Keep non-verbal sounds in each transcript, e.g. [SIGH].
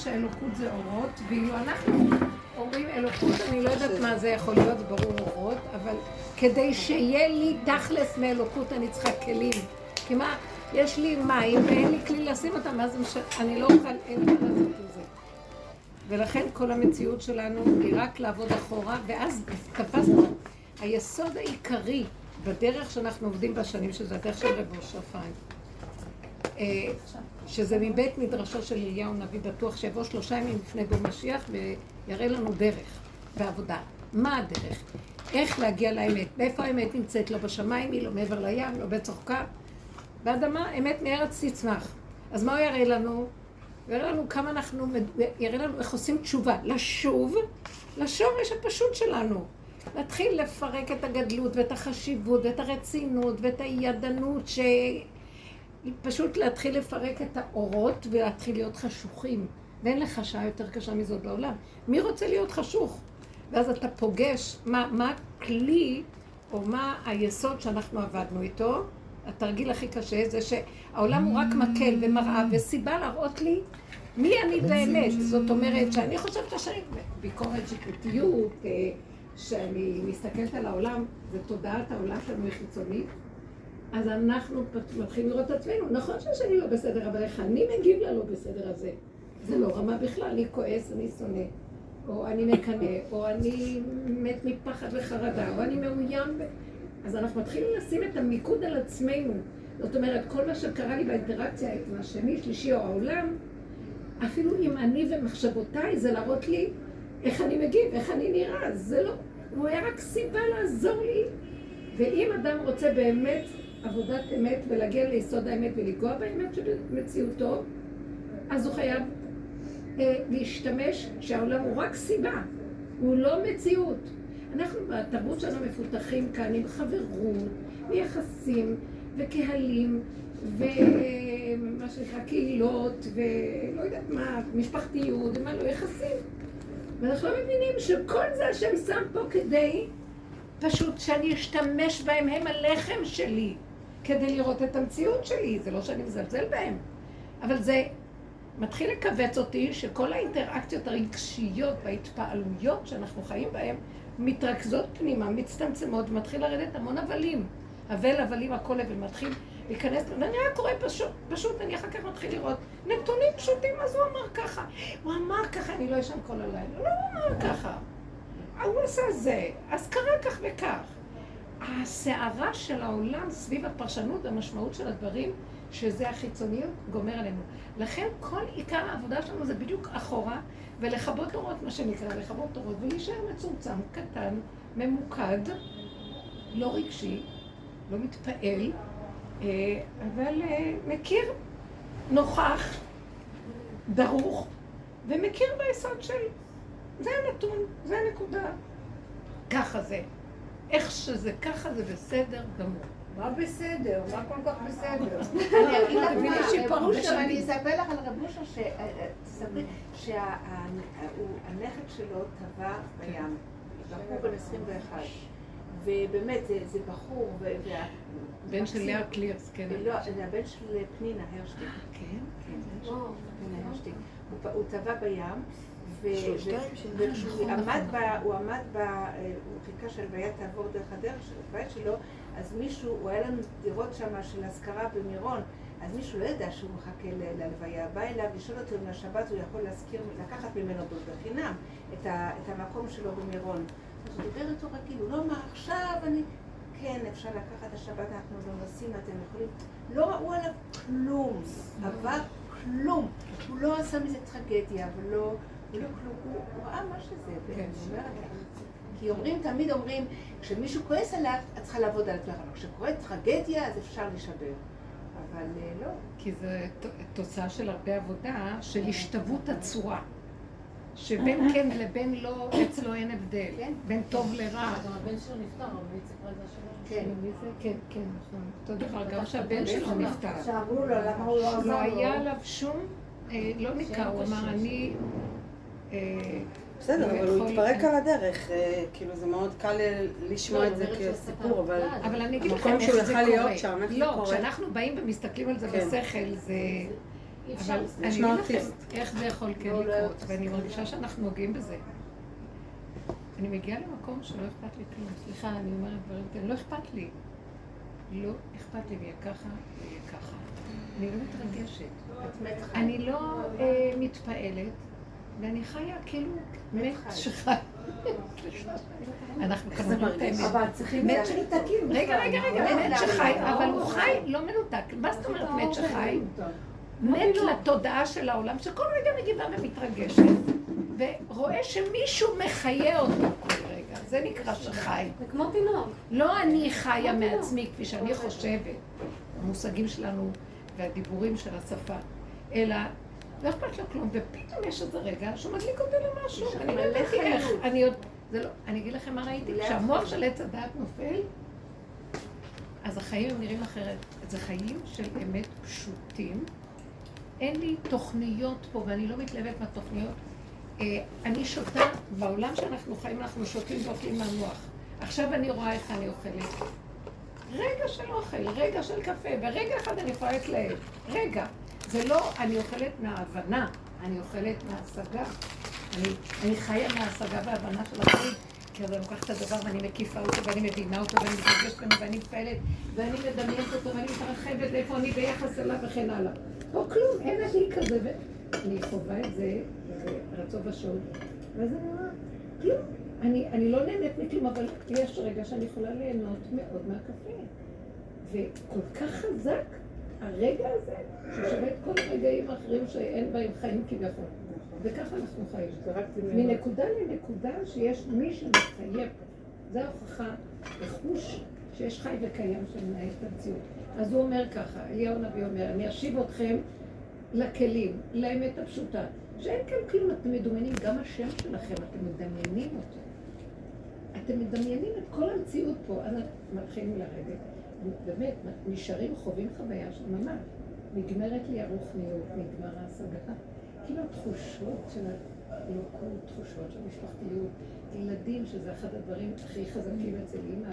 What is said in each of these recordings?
שהאלוקות זה אורות, ואילו אנחנו אומרים אלוקות, אני לא יודעת מה זה יכול להיות, ברור אורות, אבל כדי שיהיה לי תכלס מאלוקות אני צריכה כלים. כי מה, יש לי מים ואין לי כלי לשים אותם, משנה, אני לא אוכל, אין לי מה לעשות עם זה. ולכן כל המציאות שלנו היא רק לעבוד אחורה, ואז תפסנו היסוד העיקרי בדרך שאנחנו עובדים בשנים, שזה הדרך של רב אושרפיין. שזה מבית מדרשו של אליהו נביא בטוח שיבוא שלושה ימים לפני בו משיח ויראה לנו דרך בעבודה. מה הדרך? איך להגיע לאמת? מאיפה האמת נמצאת? לא בשמיים, היא לא מעבר לים, לא בצוחקה. באדמה, אמת מארץ תצמח. אז מה הוא יראה לנו? הוא יראה לנו כמה אנחנו, יראה לנו איך עושים תשובה. לשוב, לשורש הפשוט שלנו. להתחיל לפרק את הגדלות ואת החשיבות ואת הרצינות ואת הידענות ש... פשוט להתחיל לפרק את האורות ולהתחיל להיות חשוכים. ואין לך שעה יותר קשה מזאת בעולם. מי רוצה להיות חשוך? ואז אתה פוגש מה, מה הכלי או מה היסוד שאנחנו עבדנו איתו. התרגיל הכי קשה זה שהעולם הוא רק מקל ומראה וסיבה להראות לי מי אני באמת. זאת אומרת שאני חושבת שאני ביקורת שיפוטיות, אה, שאני מסתכלת על העולם, זה תודעת העולם שלנו היא חיצונית. אז אנחנו מתחילים לראות את עצמנו. נכון שאני לא בסדר, אבל איך אני מגיב ללא בסדר הזה? זה לא רמה בכלל, אני כועס, אני שונא, או אני מקנא, או אני מת מפחד וחרדה, או אני מאוים. ב... אז אנחנו מתחילים לשים את המיקוד על עצמנו. זאת אומרת, כל מה שקרה לי באינטראקציה עם השני, שלישי או העולם, אפילו אם אני ומחשבותיי, זה להראות לי איך אני מגיב, איך אני נראה. זה לא... הוא היה רק סיבה לעזור לי. ואם אדם רוצה באמת עבודת אמת ולהגיע ליסוד האמת ולגוע באמת שבמציאותו, אז הוא חייב אה, להשתמש שהעולם הוא רק סיבה, הוא לא מציאות. אנחנו בתרבות שלנו מפותחים כאן עם חברות, ויחסים, וקהלים, ומה שנקרא קהילות, ולא יודעת מה, משפחתיות, ומה לא, יחסים. ואנחנו לא מבינים שכל זה השם שם פה כדי פשוט שאני אשתמש בהם, הם הלחם שלי. כדי לראות את המציאות שלי, זה לא שאני מזלזל בהם, אבל זה מתחיל לכווץ אותי שכל האינטראקציות הרגשיות וההתפעלויות שאנחנו חיים בהן מתרכזות פנימה, מצטמצמות, ומתחיל לרדת המון הבלים. אבל, הבלים, הכל אבל מתחיל להיכנס, ואני רק קורא פשוט, פשוט, אני אחר כך מתחיל לראות נתונים פשוטים, אז הוא אמר ככה. הוא אמר ככה, אני לא אשן כל הלילה. לא, הוא אמר ככה. הוא עשה זה, אז קרה כך וכך. הסערה של העולם סביב הפרשנות והמשמעות של הדברים, שזה החיצוניות, גומר עלינו. לכן כל עיקר העבודה שלנו זה בדיוק אחורה, ולכבות אורות, מה שנקרא, לכבות אורות, ולהישאר מצומצם, קטן, ממוקד, לא רגשי, לא מתפעל, אה, אבל אה, מכיר, נוכח, דרוך, ומכיר ביסוד של... זה הנתון, זה הנקודה. ככה זה. איך שזה ככה זה בסדר גמור. מה בסדר? מה כל כך בסדר? [LAUGHS] אני אגיד לך מה, רב אושר, אני אספר לך על רב אושר שהנכד שלו טבע בים, בחור בן 21. ובאמת, זה בחור, בן של לאה קלירס, כן. לא, זה הבן של פנינה הרשטיק. כן? כן, פנינה הרשטיק. הוא טבע בים, וכשהוא עמד ב... הוא עמד ב... הוא חיכה שהלוויה תעבור דרך הדרך של הבית שלו, אז מישהו, הוא היה לנו דירות שם של השכרה במירון, אז מישהו לא ידע שהוא מחכה להלוויה, בא אליו לשאול אותו אם לשבת הוא יכול להזכיר, לקחת ממנו בחינם את, את המקום שלו במירון. אז הוא דיבר איתו רגיל, הוא לא אמר עכשיו אני... כן, אפשר לקחת השבת, אנחנו לא נוסעים, אתם יכולים... לא ראו עליו כלום, עבר כלום. הוא לא עשה מזה טרגדיה, ולא... לא הוא ראה מה שזה, כן. כי אומרים, תמיד אומרים, כשמישהו כועס עליו, את צריכה לעבוד על עצמך, אבל כשקורית טרגדיה, אז אפשר לשבר. אבל אה, לא. כי זו תוצאה של הרבה עבודה של השתוות הצורה. שבין כן לבין לא, אצלו אין הבדל. כן. בין טוב לרע. גם הבן שלו נפטר, אבל איציק רגע שלו. כן. כן, כן, נכון. אותו דבר, גם שהבן שלו נפטר. שאמרו לו, למה הוא לא עזר לו? לא היה עליו שום, אה, לא ניכר, הוא אמר, אני... בסדר, אבל הוא התפרק על הדרך, אה, כאילו זה מאוד קל לשמוע את זה כסיפור, אבל אבל אני אגיד לכם איך זה קורה. לא, כשאנחנו באים ומסתכלים על זה כן. בשכל, זה אבל אני אגיד לכם איך זה יכול כן לא, לא לקרות, ואני מרגישה שאנחנו נוגעים בזה. אני מגיעה למקום שלא אכפת לי כלום. סליחה, אני אומרת דברים כאלה, לא אכפת לי. לא אכפת לי, ויהיה ככה, ויהיה ככה. אני לא מתרגשת. אני לא אה, מתפעלת, ואני חיה כאילו מת שחי. [LAUGHS] אנחנו אומרים את האמת. אבל צריכים מת להתחיל תקים. רגע, רגע, רגע, מת שחי, אבל הוא חי, לא מנותק. מה זאת אומרת מת שחי? מת לתודעה של העולם, שכל רגע מגיבה ומתרגשת, ורואה שמישהו מחיה אותו כל רגע. זה נקרא שחי. זה כמו תינוק. לא אני חיה מעצמי כפי שאני חושבת, המושגים שלנו והדיבורים של השפה, אלא לא אכפת לו כלום, ופתאום יש איזה רגע שהוא מדליק אותי למשהו, אני לא ידעתי איך, אני עוד, זה לא, אני אגיד לכם מה ראיתי, כשהמוח של עץ הדעת נופל, אז החיים הם נראים אחרת. זה חיים של אמת פשוטים. אין לי תוכניות פה, ואני לא מתלהבת מהתוכניות. אה, אני שותה, בעולם שאנחנו חיים אנחנו שותים ואוכלים מהמוח. עכשיו אני רואה איך אני אוכלת. רגע של אוכל, רגע של קפה, ברגע אחד אני יכולה להתלהב. רגע. זה לא, אני אוכלת מההבנה, אני אוכלת מההשגה. אני, אני חיה מההשגה וההבנה של החיים. כי אז אני לוקחת את הדבר ואני מקיפה אותו ואני מבינה אותו ואני מתרגשת ממנו ואני מפעלת ואני מדמיינת אותו ואני מתרחבת לאיפה אני ביחס אליו וכן הלאה. לא כלום, אין לי כזה. ואני חווה את זה, רצו ושוד, וזה נורא, כלום. אני, אני לא נהנית מכלום, אבל יש רגע שאני יכולה ליהנות מאוד מהקפה. וכל כך חזק הרגע הזה, ששווה את כל הרגעים האחרים שאין בהם חיים כביכול. וככה אנחנו חיים. מנקודה לנקודה שיש מי שמחייב. זו ההוכחה לחוש שיש חי וקיים שמנהל את המציאות. אז הוא אומר ככה, אליהו הנביא אומר, אני אשיב אתכם לכלים, לאמת הפשוטה. שאין כאן כלום, אתם מדומיינים, גם השם שלכם, אתם מדמיינים אותו. אתם מדמיינים את כל המציאות פה, אז מתחילים לרדת. באמת, נשארים, חווים חוויה של ממש. נגמרת לי הרוחניות, נגמר ההשגה. כאילו התחושות של האלוקות, תחושות של משפחתיות, ילדים, שזה אחד הדברים הכי חזקים אצל אימא,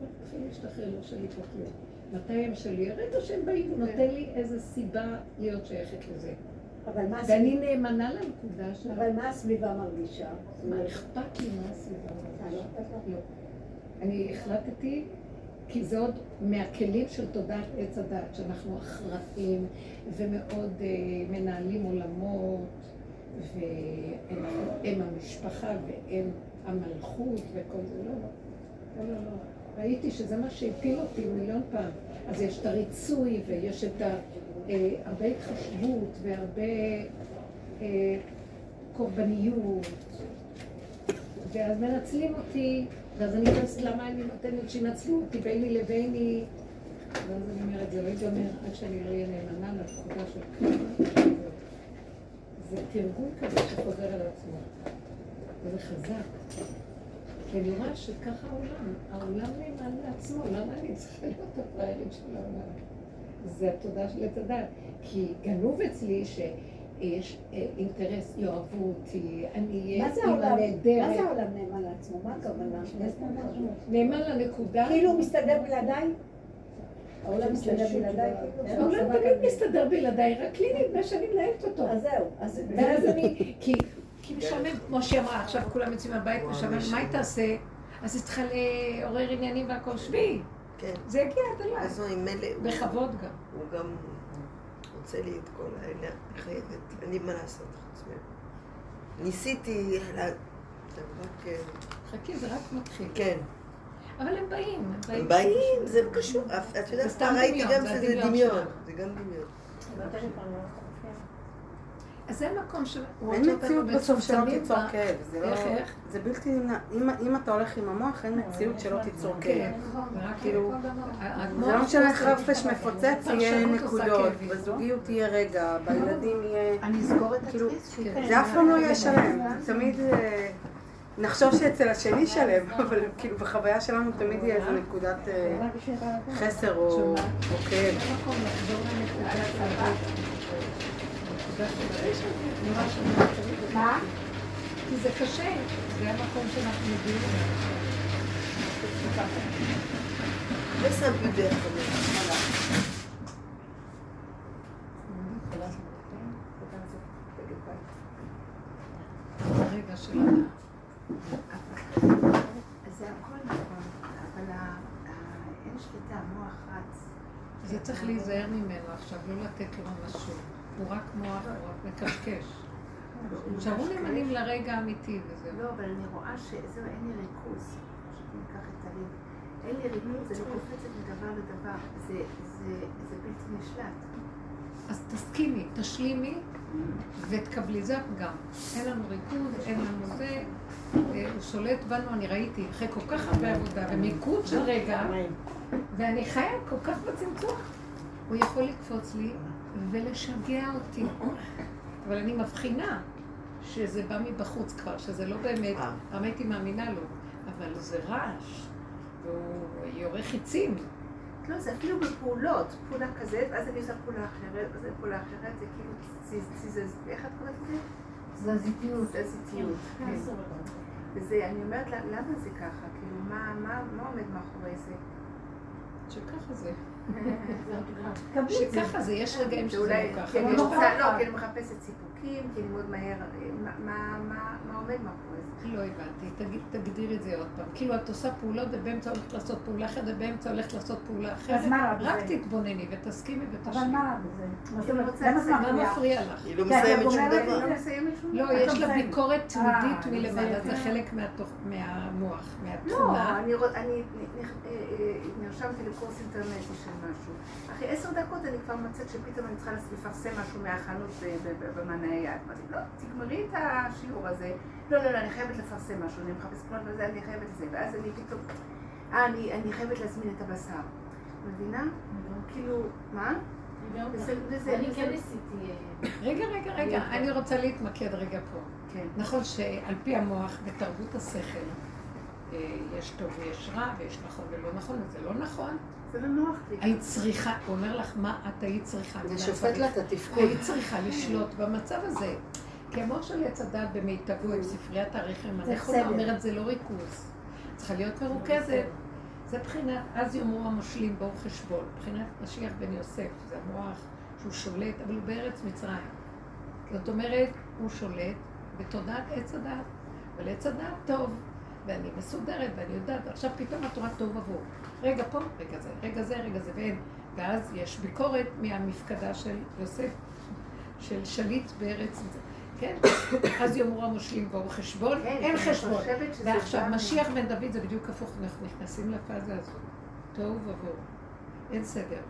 ומתחיל להשתחרר, לא שלי פה כלום. מתי הם שלי? הרגע שהם באים, הוא נותן לי איזו סיבה להיות שייכת לזה. אבל מה ואני נאמנה לנקודה של... אבל מה הסביבה מרגישה? מה אכפת לי מה הסביבה מרגישה? לא. אני החלטתי כי זה עוד מהכלים של תודעת עץ הדת, שאנחנו אחראים ומאוד uh, מנהלים עולמות, והם המשפחה והם המלכות וכל זה. לא, לא, לא, לא. ראיתי שזה מה שהפיל אותי מיליון פעם. אז יש את הריצוי ויש את ה... Uh, הרבה התחשבות והרבה uh, קורבניות, ואז מנצלים אותי ואז אני נכנסת למה אני נותנת שינצלו אותי ביני לביני. ואז אני אומרת, זה לא ייגמר עד שאני לא אהיה נאמנה לפקודה של. זה תרגול כזה שחוזר על עצמו. וזה חזק. כי אני רואה שככה העולם, העולם נאמן לעצמו, למה אני צריכה להיות הפראיירים של העולם? זה התודה של עץ הדת. כי גנוב אצלי ש... יש אה, אינטרס, יאהבו אותי, אני אהיה אימא נהדרת. מה זה העולם נאמן לעצמו? מה הכוונה? נאמן לנקודה. כאילו הוא מסתדר בלעדיי? העולם מסתדר בלעדיי? העולם תמיד מסתדר בלעדיי, רק לי נדמה שאני מנהלת אותו. אז זהו. ואז אני, כי משעמם, כמו שהיא אמרה, עכשיו כולם יוצאים מהבית, משעמם, מה היא תעשה? אז היא צריכה לעורר עניינים והכל, שבי. כן. זה יגיע עד אליי. אז הוא עם מלא. בכבוד גם. הוא גם רוצה לי את כל האלה, אני חייבת, אין לי מה לעשות חוץ מהם. ניסיתי, רק... אה, חכי, זה רק מתחיל. כן. אבל הם באים, הם באים. זה קשור, את יודעת, ראיתי גם שזה דמיון. זה גם דמיון. אז זה מקום ש... אין מציאות בסוף שלא תיצור כאב. זה לא... זה בלתי נמנע. אם אתה הולך עם המוח, אין מציאות שלא תיצור כאב. כן, כאילו, זה לא משנה איך רפש מפוצץ, יהיה נקודות. בזוגיות יהיה רגע, בילדים יהיה... אני אסגור את כאילו, זה אף פעם לא יהיה שלם. תמיד... אה, נחשוב שאצל השני שלם, [LAUGHS] אבל כאילו בחוויה שלנו תמיד יהיה איזו נקודת אה, חסר או כאב. מה? כי זה קשה, זה המקום שאנחנו מגיעים זה צריך להיזהר ממנו עכשיו, לא לתת לו משהו. הוא רק מוח, הוא רק מקשקש. שערו נאמנים לרגע האמיתי וזהו. לא, אבל אני רואה שזהו, אין לי ריכוז. ניקח את הלב. אין לי ריכוז, אני קופצת מדבר לדבר. זה בלתי נשלט. אז תסכימי, תשלימי ותקבלי, זה הפגם. אין לנו ריכוז, אין לנו זה, אה, הוא שולט בנו, אני ראיתי, אחרי כל כך הרבה עבודה ומיקוד של רגע, ואני חיה כל כך בצמצום, הוא יכול לקפוץ לי ולשגע אותי. אבל אני מבחינה שזה בא מבחוץ כבר, שזה לא באמת, אה. הייתי מאמינה לו, אבל זה רעש, והוא יורה חיצים. לא, זה אפילו בפעולות, פעולה כזאת, ואז אני עושה פעולה אחרת, ואז פעולה אחרת, זה כאילו ציזז, איך את קוראת לזה? תזזיתיות. תזזיתיות, כן. וזה, אני אומרת, למה זה ככה? כאילו, מה עומד מאחורי זה? שככה זה. שככה זה, יש רגעים שזה לא ככה. לא, כי אני מחפשת סיפוקים, כי אני מאוד מהר, מה עומד מאחורי זה? לא הבנתי, תגדיר את זה עוד פעם. כאילו את עושה פעולות ובאמצע הולכת לעשות פעולה אחרת ובאמצע הולכת לעשות פעולה אחרת. אז מה רע בזה? רק תתבונני ותסכימי ותשמעי. אבל מה רע בזה? מה מפריע לך? היא לא מסיימת שום דבר. לא, יש לה ביקורת תמידית אה, מלמעלה, זה חלק מהמוח, מהתכונה. לא, אני נרשמתי לקורס אינטרנטי של משהו. אחרי עשר דקות אני כבר מוצאת שפתאום אני צריכה לפרסם משהו מהחנות במענה יד. אמרתי, לא, תגמרי את השיעור הזה. לא, לא, לא, אני חייבת לפרסם משהו, אני מחפשת קולות וזה, אני חייבת לזה. ואז אני פתאום, אה, אני חייבת להזמין את הבשר. מבינה? כאילו, מה? אני כן ניסיתי... אה, רגע, רגע, רגע, אני רוצה להתמקד רגע פה. כן. נכון שעל פי המוח בתרבות השכל אה, יש טוב ויש רע ויש נכון ולא נכון, וזה לא נכון. זה לא נוח לי. היית צריכה, הוא אומר לך מה את היית צריכה. זה שופט לה את התפקוד. היית צריכה לשלוט במצב הזה. כמו של עץ הדת במיטבו עם ספריית הרחם, הנכונה אומרת זה לא ריכוז. צריכה להיות מרוכזת. זה בחינת, אז יאמרו המושלים בואו חשבון, בחינת משיח בן יוסף, זה המוח שהוא שולט, אבל הוא בארץ מצרים. זאת אומרת, הוא שולט בתודעת עץ הדת, אבל עץ הדת טוב, ואני מסודרת ואני יודעת, עכשיו פתאום התורה טוב עבור. רגע פה, רגע זה, רגע זה, רגע זה, ואין. ואז יש ביקורת מהמפקדה של יוסף, של שליט בארץ, כן? אז יאמרו המושלים בואו חשבון, כן, אין חשבון. ועכשיו, משיח בן דוד זה בדיוק הפוך, אנחנו נכנסים לפאזה הזאת. תוהו ובוהו. אין סדר.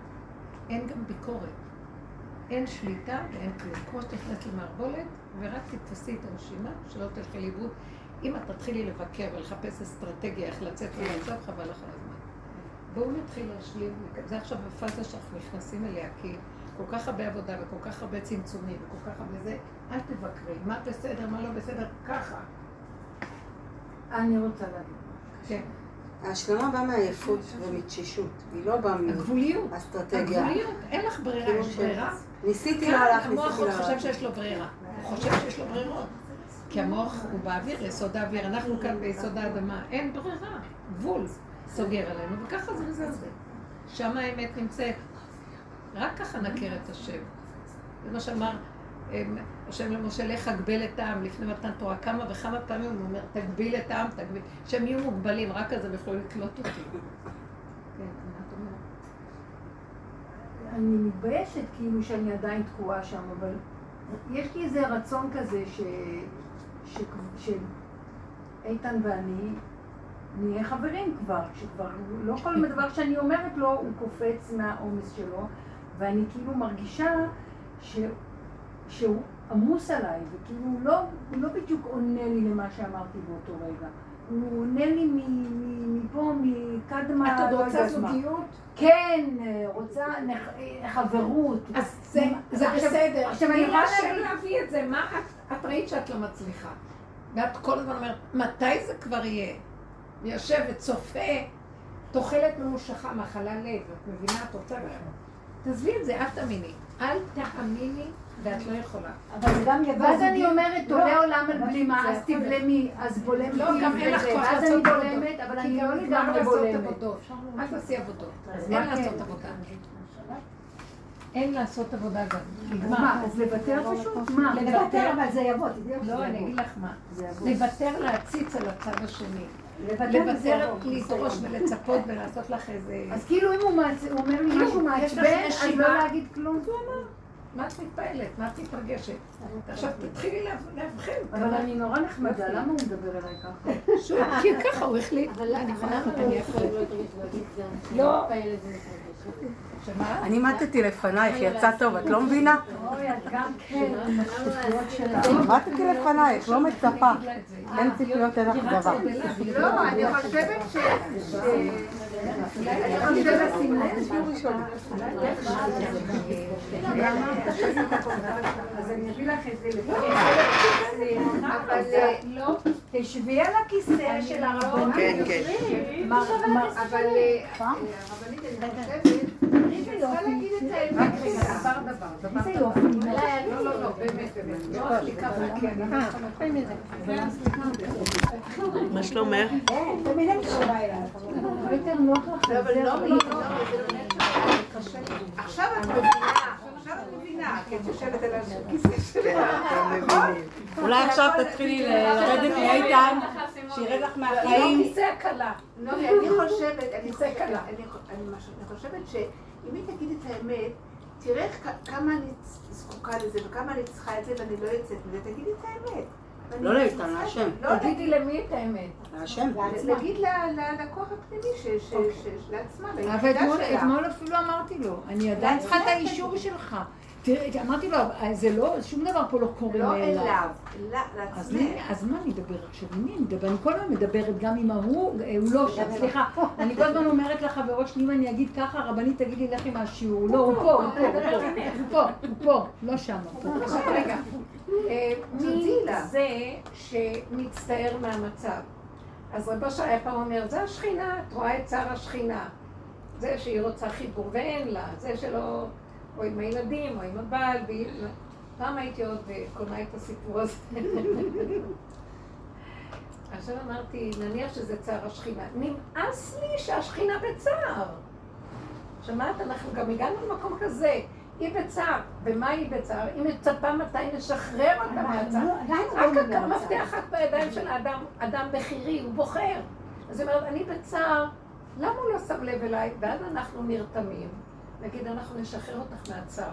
אין גם ביקורת. אין שליטה ואין כלום. כמו שתכנס למערבולת, ורק תתפסי את הנשימה, שלא תלכי לאיבוד. אם את תתחילי לבקר ולחפש אסטרטגיה איך לצאת ולמצב, חבל לך הזמן. בואו נתחיל להשלים, זה עכשיו בפאזה שאנחנו נכנסים אליה, כי כל כך הרבה עבודה וכל כך הרבה צמצומים וכל כך הרבה זה, אל תבקרי, מה בסדר, מה לא בסדר, ככה. אני רוצה להגיד. כן. ההשלמה באה מעייפות ומתשישות, היא לא באה מאסטרטגיה. הגבוליות, אין לך ברירה, כאילו יש ברירה. ניסיתי לא הלך, ניסיתי לא הלך. המוח חושב שיש לו ברירה, הוא חושב שיש לו ברירות. כי המוח הוא באוויר, יסוד האוויר, אנחנו כאן ביסוד האדמה, אין ברירה, גבול סוגר עלינו, וככה זה וזה זה. שם האמת נמצאת. רק ככה נכיר את השם. זה מה שאמר השם למשה, לך הגבל את העם לפני מתן תורה. כמה וכמה פעמים הוא אומר, תגביל את העם, תגביל. שהם יהיו מוגבלים, רק אז הם יוכלו לקלוט אותי. [LAUGHS] כן, אני מתביישת כאילו שאני עדיין תקועה שם, אבל יש לי איזה רצון כזה ש... שאיתן ואני נהיה חברים כבר, שכבר לא כל דבר שאני אומרת לו הוא קופץ מהעומס שלו, ואני כאילו מרגישה ש... שהוא עמוס עליי, וכאילו הוא לא, הוא לא בדיוק עונה לי למה שאמרתי באותו רגע. הוא עונה לי מפה, מקדמה, את עוד רוצה זוגיות? כן, רוצה חברות. אז זה בסדר. עכשיו אני יכולה להביא את זה, מה את ראית שאת לא מצליחה? ואת כל הזמן אומרת, מתי זה כבר יהיה? יושבת, צופה, תוחלת ממושכה, מחלה לב, את מבינה? את רוצה גם. תעזבי את זה, אל תאמיני. אל תאמיני ואת לא יכולה. אבל זה גם יבוא... ואז אני אומרת, עולה עולם על בלימה, אז תבלמי, אז בולמת. לא, גם אין לך כוח לעשות עבודות. ואז אני בולמת, אבל אני לא לגמרי בולמת. אל תעשי עבודות. אין לעשות עבודה. אין לעשות עבודה גם. מה, אז לוותר פשוט? מה? לוותר, אבל זה יבוא, לא, אני אגיד לך מה. לוותר להציץ על הצד השני. לוותר, לדרוש ולצפות ולעשות לך איזה... אז כאילו אם הוא אומר לי משהו מעצבן, אז לא להגיד כלום. הוא אמר. מה את מתפעלת? מה את מתרגשת? עכשיו תתחילי לאבחן. אבל אני נורא נחמדה, למה הוא מדבר אליי ככה? [LAUGHS] שוב, כי ככה הוא החליט. אני יכולה אני יכול. לא. אני מתתי לפנייך, יצא טוב, את לא מבינה? גם כן, מתתי לפנייך, לא מצפה. אין ציפיות, אין לך דבר. לא, אני חושבת ש... אני חושבת אז אני אביא לך את זה. אבל לא, תשבי על הכיסא של הרבנית. כן, כן. אבל הרבנית, אני חושבת... מה שלומך? עכשיו את מבינה. אולי עכשיו תתחילי לרדת מאיתן, שירד לך מהחיים. הקלה. לא, אני חושבת, אני חושבת שאם היא תגיד את האמת, תראה כמה אני זקוקה לזה וכמה אני צריכה את זה ואני לא יוצאת מזה, תגידי את האמת. לא לאיתן, להשם. תגידי למי את האמת. להשם. להגיד ללקוח הפנימי לעצמה, אבל אתמול אפילו אמרתי לו, אני עדיין צריכה את האישור שלך. תראה, אמרתי לו, זה לא, שום דבר פה לא קורה לא אליו, לעצמך. אז מה אני אדבר עכשיו? עם מי אני אדבר? אני כל הזמן מדברת גם עם ההוא, הוא לא שם, סליחה. אני כל הזמן אומרת לחברות שלי, אם אני אגיד ככה, הרבנית תגיד לי, לכי מהשיעור. לא, הוא פה, הוא פה, הוא פה, הוא פה, לא שם. [LAUGHS] רגע, מי זה שמצטער מהמצב? אז רבו שי היה פעם אומר, זה השכינה, את רואה את צער השכינה. זה שהיא רוצה חיבור ואין לה, זה שלא... או עם הילדים, או עם הבעל, פעם הייתי עוד קונה את הסיפור הזה. [LAUGHS] עכשיו אמרתי, נניח שזה צער השכינה. נמאס לי שהשכינה בצער. שמעת? אנחנו גם הגענו למקום כזה. היא בצער. ומה היא בצער? היא מצפה מתי נשחרר אותה מהצער. רק המפתח רק בידיים של האדם, אדם בכירי, הוא בוחר. אז היא אומרת, אני בצער, למה הוא לא שם לב אליי? ואז אנחנו נרתמים. נגיד, אנחנו נשחרר אותך מהצער.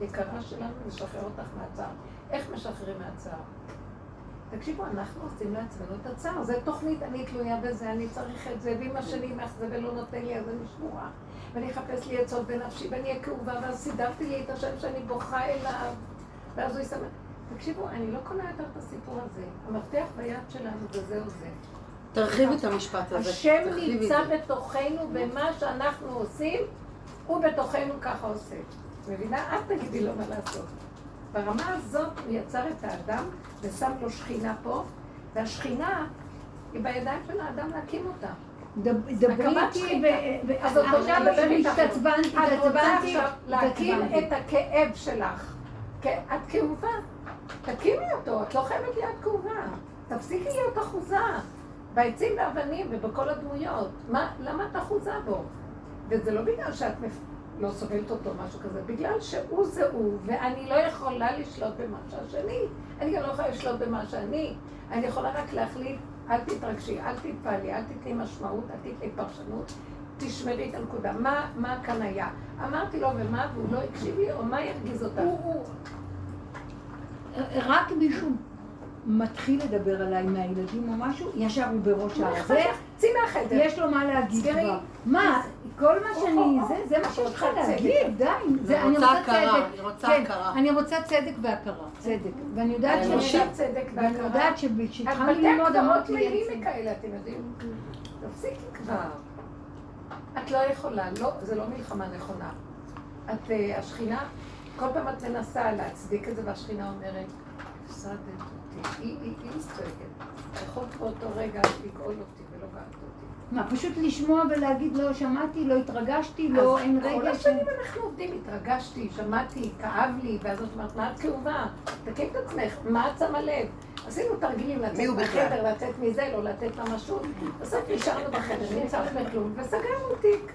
יקרה שלנו, נשחרר אותך מהצער. איך משחררים מהצער? תקשיבו, אנחנו עושים לעצמנו את הצער. זו תוכנית, אני תלויה בזה, אני צריך את זה, ואם השני מאכזב ולא נותן לי, אז אני שבורה. ואני אחפש לי עצות בנפשי, ואני אהיה כאובה, ואז סידרתי לי את השם שאני בוכה אליו, ואז הוא יסמך. תקשיבו, אני לא קונה יותר את הסיפור הזה. המפתח ביד שלנו, וזהו זה. תרחיבי את המשפט הזה. השם נמצא בתוכנו במה שאנחנו עושים. הוא בתוכנו ככה עושה. מבינה? את תגידי לו מה לעשות. ברמה הזאת הוא יצר את האדם ושם לו שכינה פה, והשכינה היא בידיים של האדם להקים אותה. דברי איתי, אז עכשיו התעצבנתי, התעצבנתי, להקים את הכאב שלך. את כאובה, תקימי אותו, את לא חייבת להיות כאובה. תפסיקי להיות אחוזה. בעצים ואבנים ובכל הדמויות. למה את אחוזה בו? וזה לא בגלל שאת לא סובלת אותו, משהו כזה, בגלל שהוא זה הוא, ואני לא יכולה לשלוט במה שהשני. אני גם לא יכולה לשלוט במה שאני. אני יכולה רק להחליט, אל תתרגשי, אל תתפעלי, אל תתני משמעות, אל תתני פרשנות, תשמרי את הנקודה. מה, מה כאן היה? אמרתי לו, ומה, והוא לא הקשיב לי, או מה ירגיז אותך? רק מישהו מתחיל לדבר עליי מהילדים או משהו, ישר הוא בראש הזה. צאי מהחדר. יש לו מה להגיד כבר. מה, כל מה שאני, זה מה שיש לך להגיד, די. אני רוצה הכרה, אני רוצה כן, הכרה. אני רוצה צדק והכרה, צדק. ואני יודעת צדק והכרה. ואני יודעת שכשהתחלנו ללמוד אמרתי לי מכאלה, אתם יודעים? תפסיקי כבר. את לא יכולה, לא, זה לא מלחמה נכונה. את, השכינה, כל פעם את מנסה להצדיק את זה, והשכינה אומרת, אותי. היא צועקת. יכולת באותו רגע לגאול אותי ולא גאלת אותי. מה, פשוט לשמוע ולהגיד לא שמעתי, לא התרגשתי, לא, אין רגע כל השנים אנחנו עובדים, התרגשתי, שמעתי, כאב לי, ואז את אומרת, מה את כאובה? תקי את עצמך, מה את שמה לב? עשינו תרגילים לצאת מהחדר, לצאת מזה, לא לתת ממשות. בסוף נשארנו בחדר, נמצאנו בכלום, וסגרנו תיק.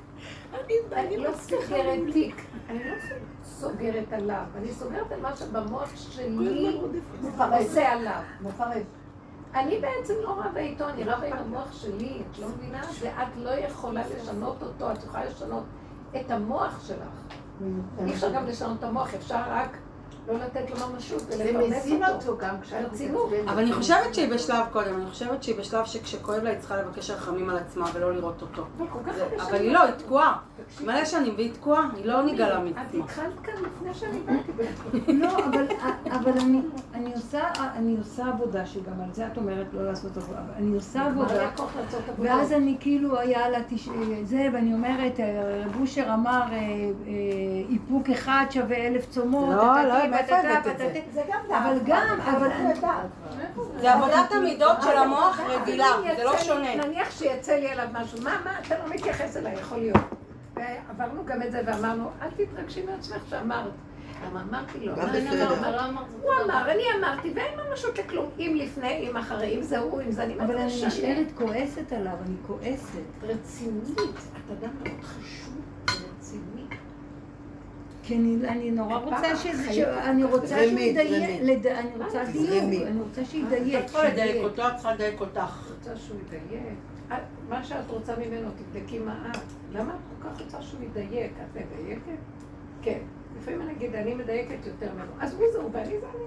אני לא סוגרת תיק, אני לא סוגרת עליו, אני סוגרת על מה שבמוח שלי מפרסה עליו, מפרס. אני בעצם לא רבה איתו, אני רבה עם המוח שלי, את לא מבינה? ואת לא יכולה לשנות אותו, את יכולה לשנות את המוח שלך. אי אפשר גם לשנות את המוח, אפשר רק לא לתת לו ממשות ולפרנס אותו. גם כשרצינות. אבל אני חושבת שהיא בשלב קודם, אני חושבת שהיא בשלב שכשכואב לה היא צריכה לבקש רחמים על עצמה ולא לראות אותו. אבל היא לא, היא תקועה. מלא שנים והיא תקועה, היא לא נגלה מעצמה. את התחלת כאן לפני שאני באתי. [LAUGHS] לא, אבל אני עושה עבודה שגם על זה את אומרת לא לעשות עבודה. אני עושה עבודה. ואז אני כאילו היה לה זה, ואני אומרת, אה, בושר אמר אה, אה, איפוק אחד שווה אלף צומות. לא, לא, מאיפה הבאת את זה? זה גם דעת. אבל גם, אבל... זה עבודת המידות של המוח רגילה, זה לא שונה. נניח שיצא לי עליו משהו, מה, מה, אתה לא מתייחס אליי, יכול להיות. ועברנו גם את זה ואמרנו, אל תתרגשי מעצמך שאמרת. למה אמרתי לו? הוא אמר, אני אמרתי, ואין ממשות לכלום. אם לפני, אם אחרי, אם זה הוא, אם זה אני... אבל אני נשארת כועסת עליו, אני כועסת. רצינית. את אדם מאוד חשוב. כי אני נורא רוצה שזה, אני רוצה שהוא ידייק, אני רוצה דיוק, אני רוצה שידייק. את צריכה לדייק אותו, את צריכה לדייק אותך. רוצה שהוא ידייק? מה שאת רוצה ממנו, תבדקי מה את. למה את כל כך רוצה שהוא ידייק? את מדייקת? כן. לפעמים אני אגיד, אני מדייקת יותר ממנו. אז הוא זה הוא ואני זה אני.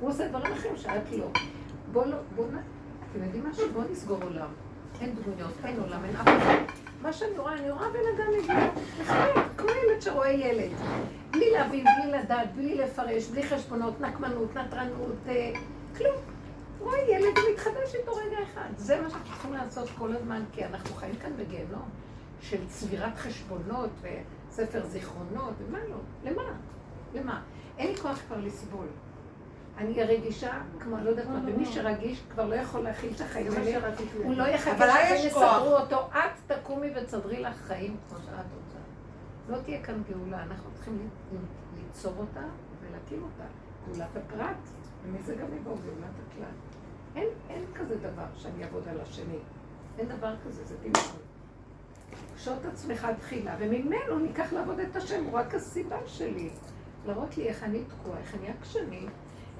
הוא עושה דברים אחרים שאת לא. בואו לא, בואו נ... אתם יודעים משהו? בואו נסגור עולם. אין דמויות, אין עולם, אין אף אחד. מה שאני רואה, אני רואה בן אדם מגיע, כמו ילד שרואה ילד. בלי להבין, בלי לדעת, בלי לפרש, בלי חשבונות, נקמנות, נטרנות, אה, כלום. רואה ילד ומתחדש איתו רגע אחד. זה מה שאנחנו צריכים לעשות כל הזמן, כי אנחנו חיים כאן בגיהנום של צבירת חשבונות וספר זיכרונות, ומה לא? למה? למה? אין לי כוח כבר לסבול. אני רגישה, כמו לא יודעת מה, ומי שרגיש כבר לא יכול להכיל את החיים האלה, הוא לא יחכה שיסדרו אותו, את תקומי ותסדרי לך חיים כמו שאת רוצה. לא תהיה כאן גאולה, אנחנו צריכים ליצור אותה ולהקים אותה. גאולת הפרט, ומזה גם יבואו גאולת הכלל. אין, אין כזה דבר שאני אעבוד על השני. אין דבר כזה, זה דמיון. קשוט עצמך תחילה, וממנו ניקח לעבוד את השם, הוא רק הסיבה שלי. להראות לי איך אני תקועה, איך אני עקשנית.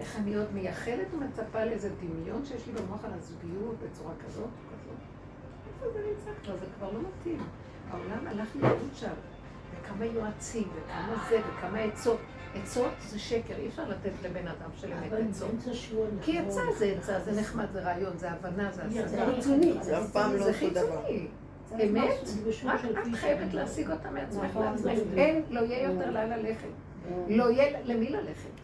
איך אני עוד מייחלת ומצפה לאיזה דמיון שיש לי במוח על הזוגיות בצורה כזאת או כזאת. איפה זה נמצא כבר? זה כבר לא מתאים. העולם הלך לאיבוד שם. וכמה יועצים, וכמה זה, וכמה עצות. עצות זה שקר, אי אפשר לתת לבן אדם של אמת עצות. כי עצה זה עצה, זה נחמד, זה רעיון, זה הבנה, זה עשה. זה חיצוני. זה אף פעם לא אותו דבר. אמת, רק את חייבת להשיג אותה מעצמך לעצמך. אין, לא יהיה יותר לאן ללכת. לא יהיה למי ללכת.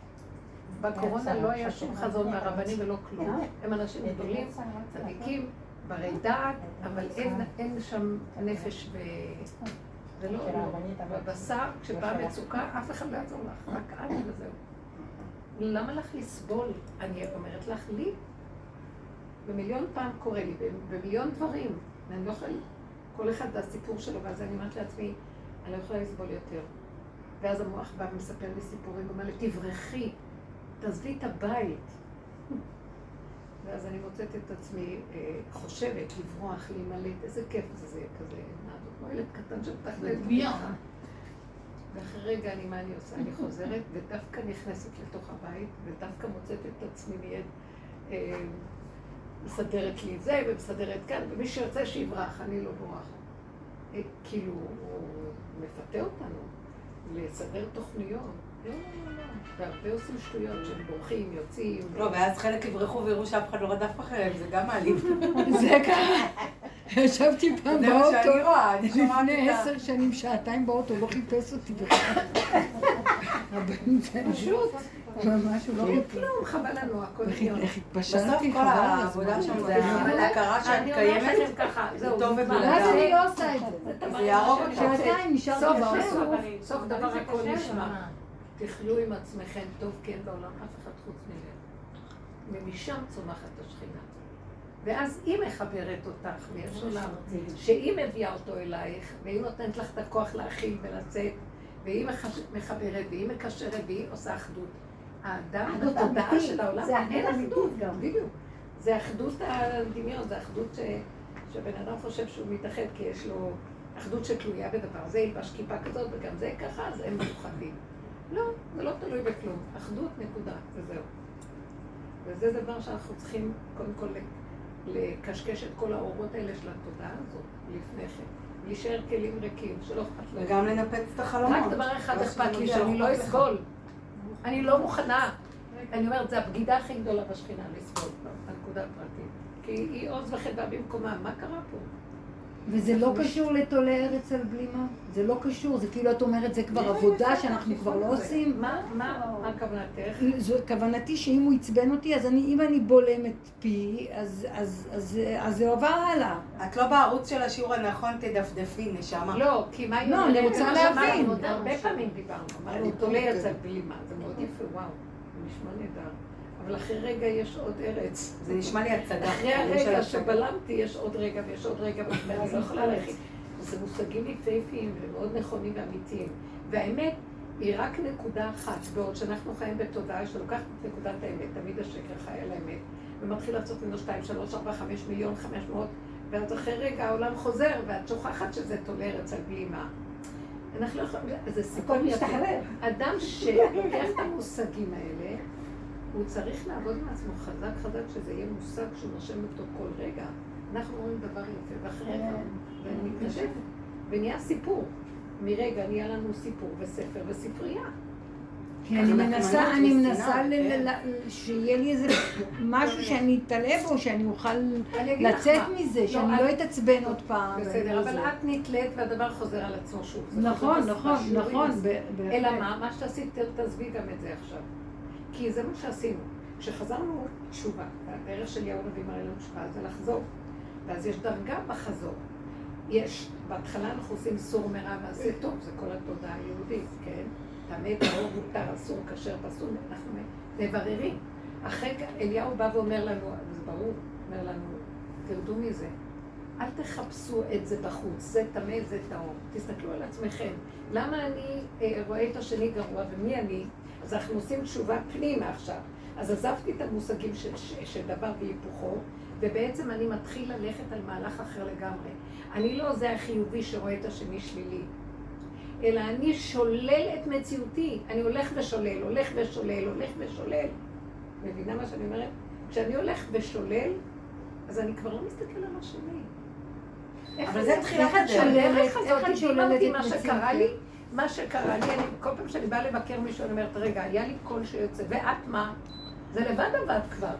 בקורונה לא היה שום חזון מהרבנים ולא כלום. הם אנשים גדולים, צדיקים, ברי דעת, אבל אין שם נפש ו... זה לא, בבשר, כשבאה מצוקה, אף אחד לא יעזור לך, רק את וזהו. למה לך לסבול? אני אומרת לך, לי, במיליון פעם קורה לי, במיליון דברים, ואני לא יכולה, כל אחד והסיפור שלו, ואז אני אומרת לעצמי, אני לא יכולה לסבול יותר. ואז המוח בא ומספר לי סיפורים, אומר לי, תברחי, תעזבי את הבית. ואז אני מוצאת את עצמי אה, חושבת, לברוח, להימלט, איזה כיף זה, זה כזה, כמו ילד קטן שפתח לדמיון. ואחרי רגע אני, מה אני עושה? אני חוזרת ודווקא נכנסת לתוך הבית, ודווקא מוצאת את עצמי מיד, אה, מסדרת לי את זה, ומסדרת כאן, ומי שיוצא שיברח, אני לא בורחת. אה, כאילו, הוא מפתה אותנו לסדר תוכניות. לא, לא, לא. והרבה עושים שטויות שהם בורחים, יוצאים. לא, ואז חלק יברחו ויראו שאף אחד לא רדף אחריהם, זה גם מעליב. [LAUGHS] זה ככה. ישבתי פעם באוטו, לפני עשר שנים, שעתיים באוטו, לא חיפש אותי בכלל. [LAUGHS] פשוט. ממש הוא לא. כלום, חבל לנו, הכל חיון. איך התבשלתי, בסוף כל העבודה שם זה ההכרה שאת קיימת, זה טוב ובלגן. ואז אני לא עושה את זה. זה יהרוג אותך. שעתיים נשארתי באוטו. סוף דבר הכל נשמע. תחיו עם עצמכם טוב, כן, בעולם אף אחד חוץ ממנו. ומשם צומחת השכינה. ואז היא מחברת אותך, ויש עולם, שהיא מביאה אותו אלייך, והיא נותנת לך את הכוח להכיל ולצאת, והיא מחברת, והיא מקשרת, והיא עושה אחדות. האדם, התודעה של העולם, אין אחדות גם, בדיוק. זה אחדות הדמיון, זה אחדות שבן אדם חושב שהוא מתאחד כי יש לו אחדות שתלויה בדבר. זה ילבש כיפה כזאת וגם זה ככה, אז הם מאוחדים. לא, זה לא תלוי בכלום. אחדות, נקודה, וזהו. וזה דבר שאנחנו צריכים קודם כל לקשקש את כל האורות האלה של התודעה הזאת לפני כן. להישאר כלים ריקים, שלא אכפת להם. וגם לנפץ את החלומות. רק דבר אחד אכפת לי, שאני לא אסבול. אני לא מוכנה. אני אומרת, זו הבגידה הכי גדולה בשכינה, לסבול, הנקודה הפרטית. כי היא עוז וחדווה במקומה, מה קרה פה? וזה לא קשור לתולה ארץ על בלימה? זה לא קשור, זה כאילו את אומרת, זה כבר עבודה שאנחנו כבר לא עושים. מה כוונתך? כוונתי שאם הוא עצבן אותי, אז אם אני בולם את פי, אז זה עובר הלאה. את לא בערוץ של השיעור הנכון, תדפדפי, נשמה. לא, כי מה לא, אני רוצה להבין. הרבה פעמים דיברנו, אמרנו, תולה ארץ על בלימה, זה מאוד יפה, וואו, זה נשמע נהדר. אבל אחרי רגע יש עוד ארץ. זה נשמע לי הצגה. אחרי הרגע שבלמתי יש עוד רגע ויש עוד רגע, ואני לא יכולה ללכת. זה מושגים יפהפיים ומאוד נכונים ואמיתיים. והאמת היא רק נקודה אחת, בעוד שאנחנו חיים בתודעה שלוקחת את נקודת האמת, תמיד השקר חי על האמת, ומתחיל לעשות ממנו שתיים, שלוש, ארבע, חמש מיליון, חמש מאות, ואז אחרי רגע העולם חוזר, ואת שוכחת שזה תולה ארץ על בלימה. אנחנו לא יכולים, זה סיפור יפה. אדם שלוקח את המושגים האלה, הוא צריך לעבוד עם עצמו חזק חזק, שזה יהיה מושג שהוא נושם אותו כל רגע. אנחנו רואים דבר יפה, ואחרי רגע, כן. ואני מתנשפת, ונהיה סיפור. מרגע נהיה לנו סיפור וספר וספרייה. כי אני מנסה, אני מנסה כן. שיהיה לי איזה משהו [COUGHS] שאני אתעלה בו, שאני אוכל לצאת מזה, לא, שאני לא אתעצבן עוד פעם. בסדר, אבל את נתלית והדבר חוזר על עצמו שוב. נכון, נכון, נכון. אלא מה? מה שעשית, תעזבי גם את זה עכשיו. כי זה מה שעשינו. כשחזרנו תשובה, הדרך של יהוד הנביא מראה לנו תשובה זה לחזור. ואז יש דרגה בחזור. יש, בהתחלה אנחנו עושים סור מרע ועשה טוב, זה כל התודעה היהודית, כן? טמא, טהור, מותר, אסור, כשר, פסול, אנחנו מבררים. אחרי אליהו בא ואומר לנו, זה ברור, אומר לנו, תרדו מזה. אל תחפשו את זה בחוץ, זה טמא, זה טהור. תסתכלו על עצמכם. למה אני אה, רואה את השני גרוע ומי אני? אז אנחנו עושים תשובה פנימה עכשיו. אז עזבתי את המושגים של, של דבר והיפוכו, ובעצם אני מתחיל ללכת על מהלך אחר לגמרי. אני לא זה החיובי שרואה את השני שלילי, אלא אני שולל את מציאותי. אני הולך ושולל, הולך ושולל, הולך ושולל. מבינה מה שאני אומרת? כשאני הולך ושולל, אז אני כבר לא מסתכל על השני. אבל זה תחילת הדרך. איך את שוללת את מציאותי? מה שקרה לי, אני, כל פעם שאני באה לבקר מישהו, אני אומרת, רגע, היה לי קול שיוצא, ואת מה? זה לבד עבד כבר.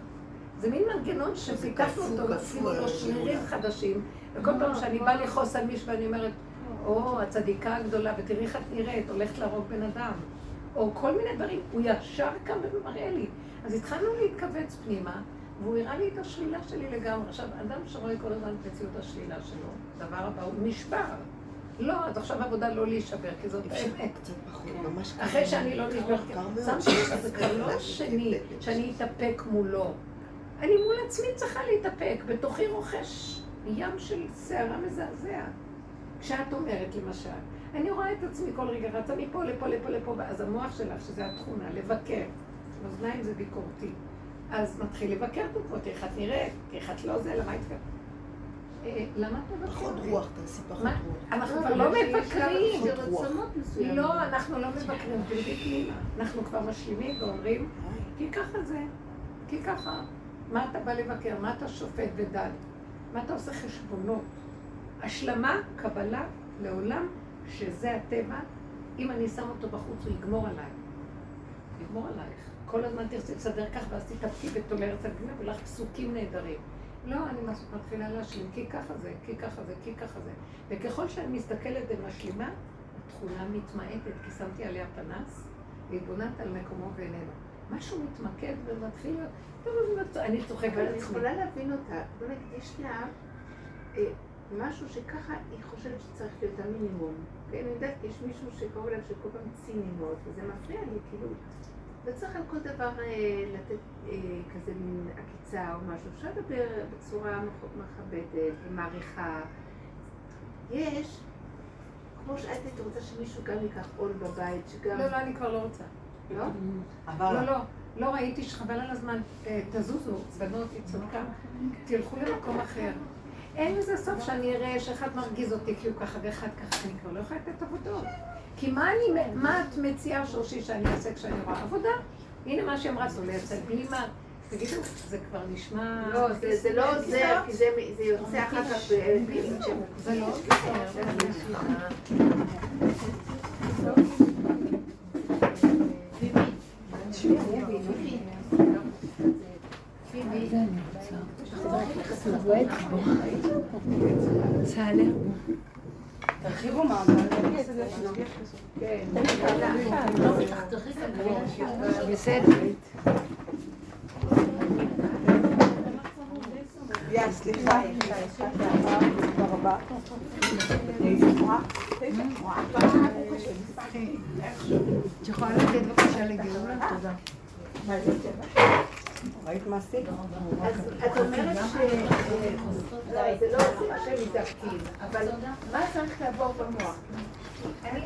זה מין מנגנון שפיתחנו אותו, עשינו לו שרירים חדשים, וכל פעם שאני באה לכעוס על מישהו, אני אומרת, או, הצדיקה הגדולה, ותראי איך את נראית, הולכת להרוג בן אדם. או כל מיני דברים, הוא ישר קם ומראה לי. אז התחלנו להתכווץ פנימה, והוא הראה לי את השלילה שלי לגמרי. עכשיו, אדם שרואה כל הזמן את מציאות השלילה שלו, דבר הבא, הוא נשבר. לא, אז עכשיו עבודה לא להישבר, כי זאת האמת. אחרי שאני לא נשברתי, זה כבר לא [LAUGHS] שני, שאני אתאפק מולו. אני מול עצמי צריכה להתאפק, בתוכי רוכש ים של סערה מזעזע. כשאת אומרת, למשל, אני רואה את עצמי כל רגע, רצה מפה לפה לפה לפה, ואז המוח שלך, שזה התכונה, לבקר. אוזניים זה ביקורתי. אז מתחיל לבקר פה, איך את נראית, איך את לא זה, למה התכוונת? אה, למה את מבקרת? פחות רוח, תעשי פחות רוח. אנחנו כבר לא מבקרים. לא, אנחנו לא מבקרים. אנחנו כבר משלימים ואומרים, כי ככה זה, כי ככה. מה אתה בא לבקר? מה אתה שופט ודן? מה אתה עושה חשבונות? השלמה, קבלה, לעולם, שזה הטבע. אם אני שם אותו בחוץ, הוא יגמור עליי. יגמור עלייך. כל הזמן תרצי לסדר כך, ואז תתאפקי ותאמרת על גמר, ולך פסוקים נהדרים. לא, אני מתחילה להשלים, כי ככה זה, כי ככה זה, כי ככה זה. וככל שאני מסתכלת ומשלימה, התכונה מתמעטת, כי שמתי עליה פנס, והתבוננת על מקומו ואיננו. משהו מתמקד ומתחיל אני צוחקת על עצמי. אבל אני יכולה להבין אותה. באמת, יש לה אה, משהו שככה היא חושבת שצריך להיות המינימום. כן, אני יודעת, יש מישהו שקורא לה שכל פעם ציני מאוד, וזה מפריע לי, כאילו... לא צריך על כל דבר אה, לתת אה, כזה מין עקיצה או משהו. אפשר לדבר בצורה מכבדת ומעריכה. יש, כמו שאת היית רוצה שמישהו גם ייקח עול בבית, שגם... לא, לא, אני כבר לא רוצה. לא? לא, לא. לא ראיתי שחבל על הזמן, אה, תזוזו, בנות, היא צודקה, תלכו למקום אחר. אין לזה סוף שאני אראה שאחד מרגיז אותי כי הוא ככה ואחד ככה, אני כבר לא יכולה לתת עבודות. כי מה, אני, מה את מציעה שורשי שאני אעשה כשאני רואה עבודה? הנה מה שהיא אמרה, זה לייצג בלי מה. תגידו, זה כבר נשמע... לא, זה לא עוזר, כי זה יוצא אחר כך זה לא עוזר. תרחיבו מה, בסדר. סליחה. תודה רבה. את יכולה לתת בבקשה לגאולה? תודה. ראית מה עשית? אז את אומרת ש... אה, זה לא שהם מתאפקים, אבל מה צריך לעבור במוח? אני,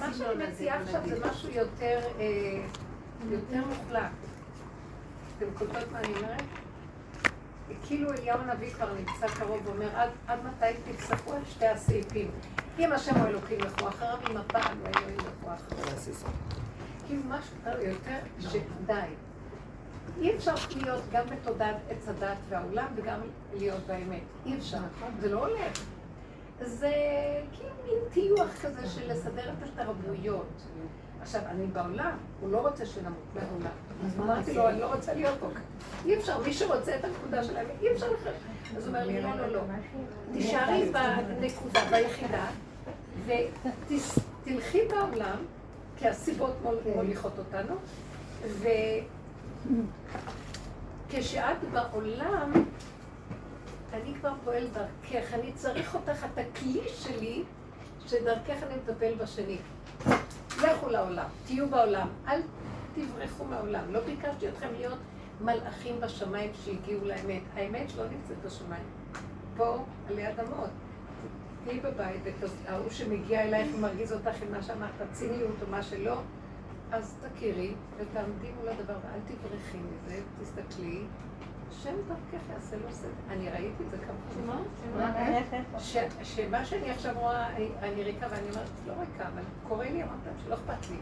מה שאני מציעה עכשיו זה משהו יותר, אה, יותר מוחלט. אתם קולטות מה אני אומרת? כאילו אליהו הנביא כבר נמצא קרוב ואומר, עד, מתי תצטרכו את שתי הסעיפים? אם השם הוא אלוקים לכו אחריו, אם הבעל הוא אלוהים לכו אחריו. כאילו משהו יותר שדי. אי אפשר להיות גם בתודעת עץ הדת והעולם וגם להיות באמת. אי אפשר. זה לא הולך. זה כאילו מין טיוח כזה של לסדר את התרבויות. עכשיו, אני בעולם, הוא לא רוצה שנמות מהעולם. אז אמרתי לו, אני לא רוצה להיות פה. אי אפשר, מי שרוצה את הנקודה שלהם, אי אפשר אחרת. אז הוא אומר לי, לא, לא, לא. תישארי בנקודה, ביחידה, ותלכי בעולם, כי הסיבות מוליכות אותנו, וכשאת בעולם, אני כבר פועל דרכך, אני צריך אותך, את הכלי שלי, שדרכך אני מטפל בשני. לכו לעולם, תהיו בעולם, אל תברחו מהעולם. לא ביקשתי אתכם להיות מלאכים בשמיים שהגיעו לאמת. האמת שלא נמצאת בשמיים. פה, עלי אדמות. תהיי בבית, וההוא שמגיע אלייך ומרגיז אותך עם מה שאמרת, ציניות או מה שלא, אז תכירי ותעמדי מול הדבר ואל תברחי מזה, תסתכלי. השם דרכך יעשה לו סדר. אני ראיתי את זה כמה פעמים. שמה שאני עכשיו רואה, אני ריקה ואני אומרת, לא ריקה, אבל קורה לי, אמרת שלא אכפת לי.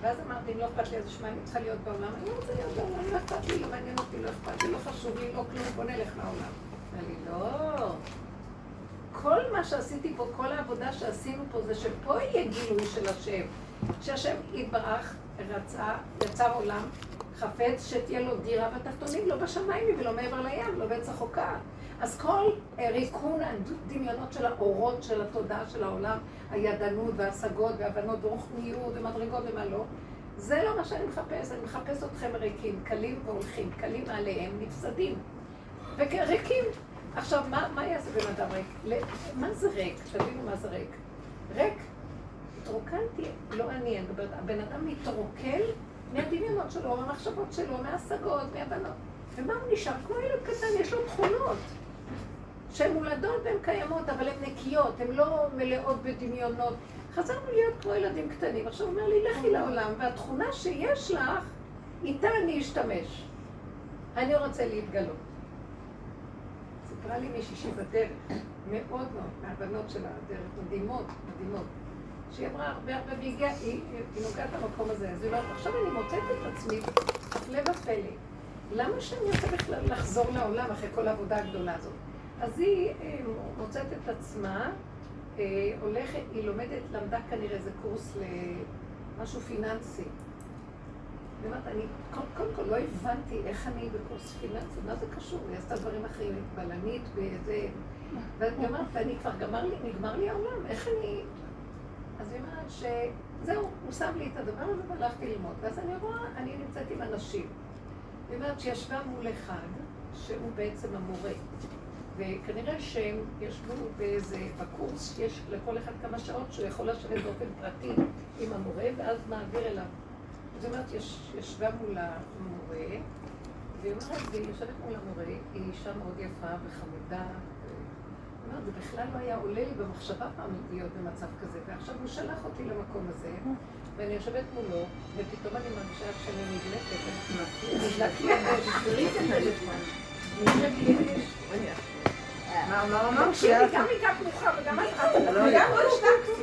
ואז אמרתי, אם לא אכפת לי, אז שמע, אני צריכה להיות בעולם. אני לא רוצה להיות בעולם, לא אכפת לי, לא מעניין אותי, לא אכפת לי, לא חשוב לי, לא כלום, בוא נלך לעולם. אמר לי, לא. כל מה שעשיתי פה, כל העבודה שעשינו פה, זה שפה יהיה גילוי של השם. שהשם יתברך, רצה, יצר עולם, חפץ שתהיה לו דירה בתחתונים, לא בשמיים ולא מעבר לים, לא בעץ החוקה. אז כל ריקון הדמיונות של האורות של התודעה של העולם, הידענות וההשגות והבנות ורוחניות ומדרגות ומה לא, זה לא מה שאני מחפש, אני מחפש אתכם ריקים, קלים והולכים, קלים עליהם, נפסדים. וריקים. עכשיו, מה, מה יעשה בן אדם ריק? מה זה ריק? תבינו מה זה ריק. ריק, התרוקנתי, לא אני, אני מדברת, הבן אדם מתרוקל מהדמיונות שלו, מהמחשבות שלו, מההשגות, מהבנות. ומה הוא נשאר? כמו ילד קטן, יש לו תכונות. שהן מולדות והן קיימות, אבל הן נקיות, הן לא מלאות בדמיונות. חזרנו להיות כמו ילדים קטנים. עכשיו הוא אומר לי, לכי לעולם, והתכונה שיש לך, איתה אני אשתמש. אני רוצה להתגלות. סיפרה לי מישהי בדרך, מאוד מאוד, מהבנות של הדרך, מדהימות, מדהימות. שהיא אמרה הרבה הרבה, והיא הגיעה, היא, נוגעת למקום הזה. אז היא אומרת, עכשיו אני מוצאת את עצמי, הפלא ופלא. למה שאני רוצה בכלל לחזור לעולם אחרי כל העבודה הגדולה הזאת? אז היא אה, מוצאת את עצמה, אה, הולכת, היא לומדת, למדה כנראה איזה קורס למשהו פיננסי. אומרת, אני קודם כל לא הבנתי איך אני בקורס פיננסי, מה זה קשור? היא עשתה דברים אחרים, בלנית, באיזה... והיא אומרת, ואני כבר גמר לי, נגמר לי העולם, איך אני... אז היא אומרת שזהו, הוא שם לי את הדבר הזה והלכתי ללמוד. ואז אני רואה, אני נמצאת עם אנשים. היא אומרת שישבה מול אחד, שהוא בעצם המורה. וכנראה שהם ישבו באיזה, בקורס, יש לכל אחד כמה שעות שהוא יכול לשבת באופן פרטי עם המורה, ואז מעביר אליו. זאת אומרת, יש, ישבה מול המורה, והיא אומרת, והיא יושבת מול המורה, היא אישה מאוד יפה וחמודה. אומרת, זה בכלל לא היה עולה לי במחשבה פעם להיות במצב כזה, ועכשיו הוא שלח אותי למקום הזה, ואני יושבת מולו, ופתאום אני מרגישה שאני נדלקת, נדלק לי נדלק האש. מה הוא אמר? גם הגעת מאוחר וגם את... לא, גם לא השתקתי.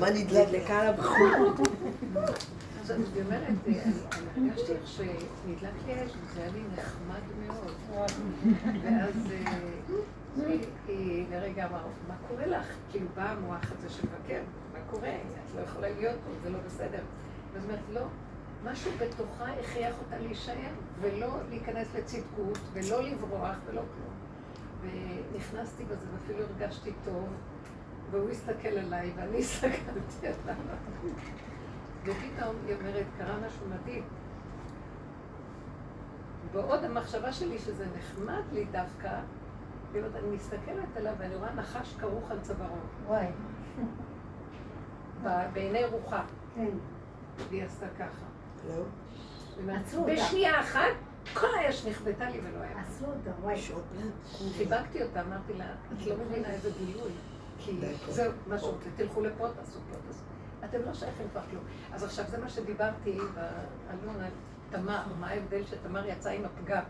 מה נדלק על הבחור? אז אני אומרת, אני הרגשתי איך שנדלק לי אש, וזה היה לי נחמד מאוד. ואז היא לרגע אמרה, מה קורה לך? כאילו בא המוח הזה שמבקר, מה קורה? את לא יכולה להיות פה, זה לא בסדר. ואז אומרת, לא, משהו בתוכה הכריח אותה להישאר, ולא להיכנס לצדקות, ולא לברוח, ולא כלום. ונכנסתי בזה, ואפילו הרגשתי טוב, והוא הסתכל עליי, ואני הסתכלתי עליו. ופתאום היא אומרת, קרה משהו מדהים. בעוד המחשבה שלי שזה נחמד לי דווקא, אני מסתכלת עליו ואני רואה נחש כרוך על צווארו. וואי. בעיני רוחה. כן. והיא עשתה ככה. לא. בשנייה אחת, כל האש נכבדה לי ולא היה. עשו אותה, וואי. חיבקתי אותה, אמרתי לה, את לא מבינה איזה גילוי. כי זהו, מה שרוצה, תלכו לפה, תעשו פה, תעשו. אתם לא שייכים כבר כלום. אז עכשיו זה מה שדיברתי באלון על תמר, מה ההבדל שתמר יצאה עם הפגם.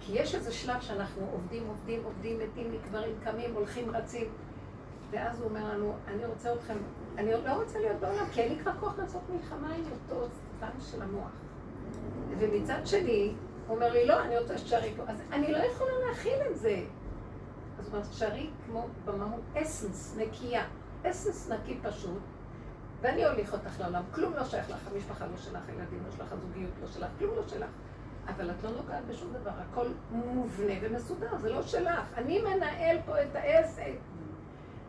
כי יש איזה שלב שאנחנו עובדים, עובדים, עובדים, מתים, נקברים, קמים, הולכים, רצים. ואז הוא אומר לנו, אני רוצה אתכם, אני לא רוצה להיות בעולם, כי אין לי כבר כוח לעשות מלחמה עם אותו סתם של המוח. ומצד שני, הוא אומר לי, לא, אני רוצה שתשארי פה. אז אני לא יכולה להכיל את זה. אז הוא אומר, תשארי כמו במהות אסנס, נקייה. אסנס נקי פשוט, ואני אוליך אותך לעולם. כלום לא שייך לך, המשפחה לא שלך, הילדים לא שלך, הזוגיות לא שלך, כלום לא שלך. אבל את לא נוגעת בשום דבר, הכל מובנה ומסודר, זה לא שלך. אני מנהל פה את העסק.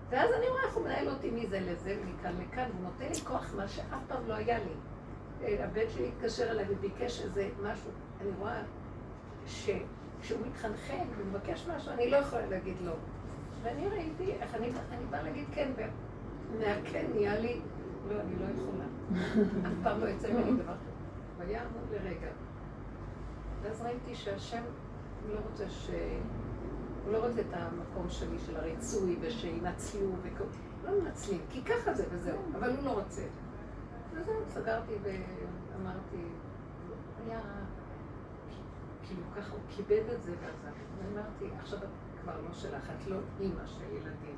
ואז אני רואה איך הוא מנהל אותי מזה לזה ומכאן לכאן, הוא נותן לי כוח, מה שאף פעם לא היה לי. אה, הבן שלי התקשר אליי וביקש איזה משהו, אני רואה שכשהוא מתחנחן ומבקש משהו, אני לא יכולה להגיד לא. ואני ראיתי איך אני, אני באה להגיד כן, ומהכן נהיה לי, לא, אני לא יכולה. אף פעם לא יצא ממני דבר כזה. והיה אמור לרגע. ואז ראיתי שהשם לא רוצה ש... הוא לא רוצה את המקום שלי של הריצוי ושינצלו וכל... לא מנצלים, כי ככה זה וזהו, אבל הוא לא רוצה. וזהו, סגרתי ואמרתי, היה... כאילו ככה הוא כיבד את זה ועזב. ואמרתי, עכשיו כבר לא שלך, את לא אימא של ילדים.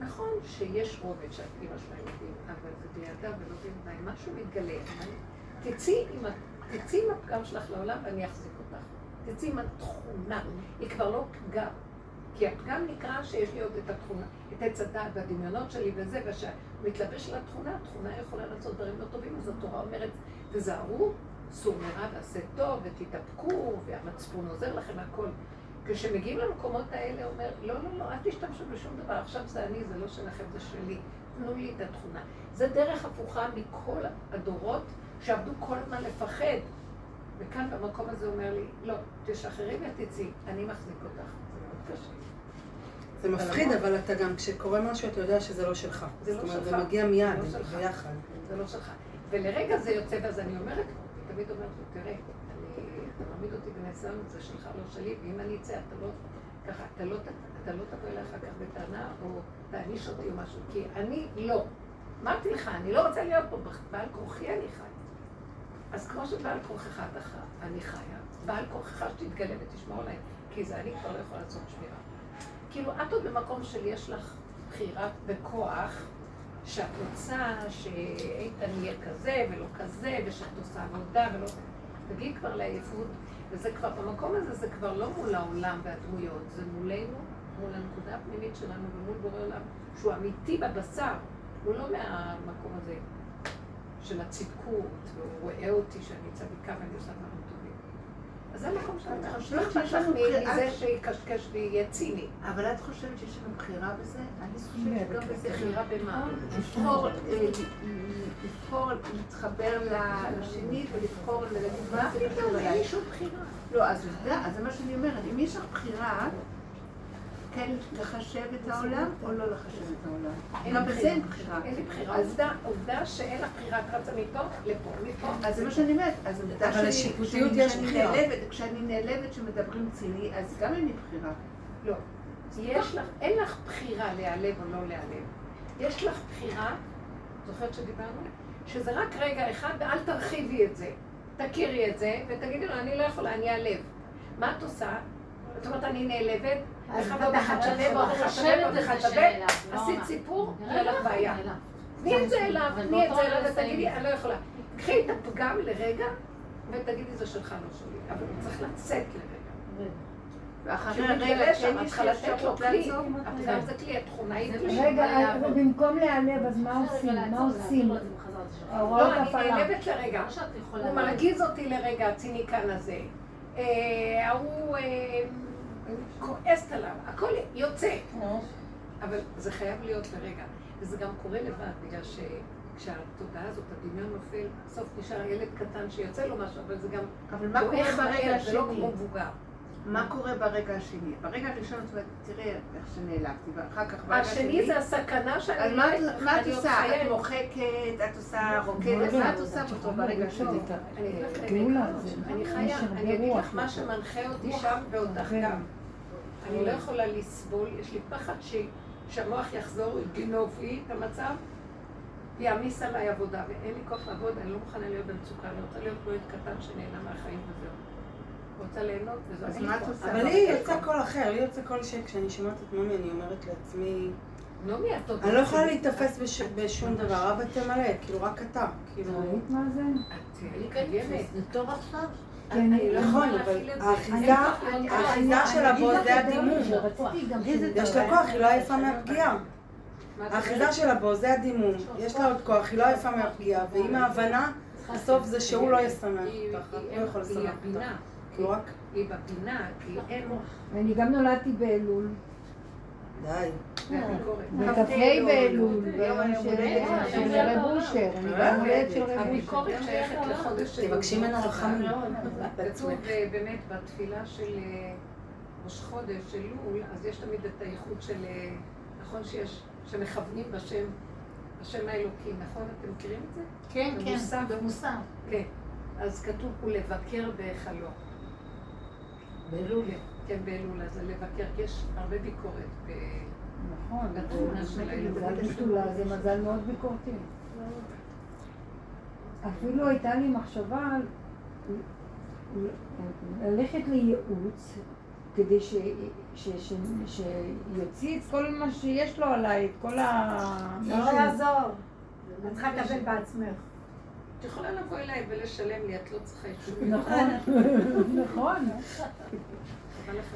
נכון שיש רובד שאת אימא של הילדים, אבל זה בידה ולא בידיים. משהו מתגלה. תצאי עם הפגם שלך לעולם ואני אחזיק אותך. תצאי עם התכונה. היא כבר לא פגם. כי הפגם נקרא שיש לי עוד את התכונה, את עץ הדעת והדמיונות שלי וזה, וכשמתלבש על התכונה, התכונה יכולה לעשות דברים לא טובים, אז התורה אומרת, תזהרו, סור מרע ועשה טוב, ותתאפקו, והמצפון עוזר לכם, הכל. כשמגיעים למקומות האלה, אומר, לא, לא, לא, אל תשתמשו בשום דבר, עכשיו זה אני, זה לא שלכם, זה שלי. תנו לי את התכונה. זה דרך הפוכה מכל הדורות שעבדו כל הזמן לפחד. וכאן במקום הזה אומר לי, לא, תשחררי ותצאי, אני מחזיק אותך. זה מאוד קשה. זה מפחיד, אבל אתה גם, כשקורה משהו, אתה יודע שזה לא שלך. זה לא שלך. זאת אומרת, זה מגיע מיד, לא ביחד. זה לא שלך. ולרגע זה יוצא, ואז אני אומרת, תמיד אומרת לו, תראה, מעמיד אותי בניסיון, זה שלך, לא שלי, ואם אני אצא, אתה לא, ככה, אתה לא, אתה לא תבוא אליי אחר כך בטענה, או תעניש אותי או משהו, כי אני לא. אמרתי לך, אני לא רוצה להיות פה, בעל כורחי אני חי. אז כמו שבעל כורחך אני חיה, בעל כורחך שתתגלה ותשמור עליי, כי זה אני כבר לא יכולה לעשות שמירה. כאילו, את עוד במקום של יש לך בחירה בכוח, שאת רוצה שאיתן יהיה כזה ולא כזה, ושאת עושה עבודה ולא... תגיעי כבר לעייפות, וזה כבר, במקום הזה זה כבר לא מול העולם והדמויות, זה מולנו, מול הנקודה הפנימית שלנו ומול בורא עולם, שהוא אמיתי בבשר, הוא לא מהמקום הזה של הצדקות, והוא רואה אותי שאני צדיקה ואני עושה דברים טובים. אז זה המקום שאני חושבת שיש לנו בחירה. מזה שיקשקש ויהיה ציני. אבל את חושבת שיש לנו בחירה בזה? אני חושבת שגם בזה בחירה במה? לבחור להתחבר לשני ולבחור להגיד מה פתאום, אין לי שום בחירה. לא, אז זה מה שאני אומרת. אם יש לך בחירה... כן לחשב את העולם או לא לחשב את העולם? גם בזה אין בחירה. אין לי בחירה. עובדה שאין לך בחירה, את רצה מפה לפה, מפה. אז זה מה שאני אומרת. אז לשיפוטיות יש בחירה. כשאני נעלבת שמדברים ציני, אז גם אין לי בחירה. לא. יש לך, אין לך בחירה להיעלב או לא להיעלב. יש לך בחירה, זוכרת שדיברנו? שזה רק רגע אחד, ואל תרחיבי את זה. תכירי את זה, ותגידי לו, אני לא יכולה, אני אעלב. מה את עושה? זאת אומרת, אני נעלבת, אחד עוד אחד שווה, ועוד אחד שווה, ועוד אחד שווה, עשית סיפור, יהיה לך בעיה. תני את זה אליו, תני את זה אליו, ותגידי, אני לא יכולה. קחי את הפגם לרגע, ותגידי, זה שלך, לא שלי. אבל הוא צריך לצאת לרגע. ואחרי הרגע כן את צריכה לתת לו כלי, הפגם זה כלי, התכונה היא כלי. רגע, במקום להיעלב, אז מה עושים? מה עושים? לא, אני נעלבת לרגע. הוא מרגיז אותי לרגע, הציניקן הזה. ההוא כועסת עליו, הכל יוצא. אבל זה חייב להיות לרגע. וזה גם קורה לבד, בגלל שכשהתודעה הזאת, הדמיון נופל, בסוף נשאר ילד קטן שיוצא לו משהו, אבל זה גם... אבל מה קורה ברגע השני? זה לא כמו מבוגר. מה קורה ברגע השני? ברגע הראשון, זאת אומרת, תראי איך שנעלבתי, ואחר כך ברגע השני... השני זה הסכנה שאני... אז מה את עושה? את מוחקת, את עושה רוקדת, מה את עושה אותו ברגע השני? אני חיה, אני אגיד לך מה שמנחה אותי שם ואותך גם. אני לא יכולה לסבול, יש לי פחד שהמוח יחזור, יגנוב לי את המצב, יעמיס עליי עבודה, ואין לי כוח לעבוד, אני לא מוכנה להיות במצוקה, אני רוצה להיות ילד קטן שנהנה מהחיים וזהו. רוצה ליהנות, וזהו. אז מה את עושה? אבל לי יוצא קול אחר, לי יוצא קול שכשאני שומעת את נעמי, אני אומרת לעצמי... נעמי, את עוד... אני לא יכולה להיתפס בשום דבר, אבא תמלא, כאילו רק אתה, כאילו... מה זה? את קיימת. זה טוב עכשיו? נכון, אבל האחיזה שלה בו זה הדימום. יש לה כוח, היא לא עייפה מהפגיעה. האחיזה שלה בו זה הדימום. יש לה עוד כוח, היא לא עייפה מהפגיעה, ועם ההבנה, בסוף זה שהוא לא ישמח אותך, הוא לא יכול לשמח אותך. רק... היא בפינה, כי אין... אני גם נולדתי באלול. די. בכ"ה באלול, ביום של רב אושר, אני גם הולדת של רב אושר. הביקורת שייכת לחודש של... תבקשי ממנו רחמים. [LAUGHS] כתוב באמת בתפילה של ראש חודש, של לול, אז יש תמיד את הייחוד של, נכון שיש, שמכוונים בשם, בשם האלוקים, נכון? אתם מכירים את זה? כן, כן, במוסר. כן. אז כתוב, הוא לבקר בהיכלו. באלול. כן, באלול, אז לבקר, כי יש הרבה ביקורת. נכון, בתכונה של מזל בתולה זה מזל מאוד ביקורתי. אפילו הייתה לי מחשבה ללכת לייעוץ כדי שיוציא את כל מה שיש לו עליי, את כל ה... לא יעזור. את צריכה לקבל בעצמך. את יכולה לבוא אליי ולשלם לי, את לא צריכה אישור. נכון, נכון.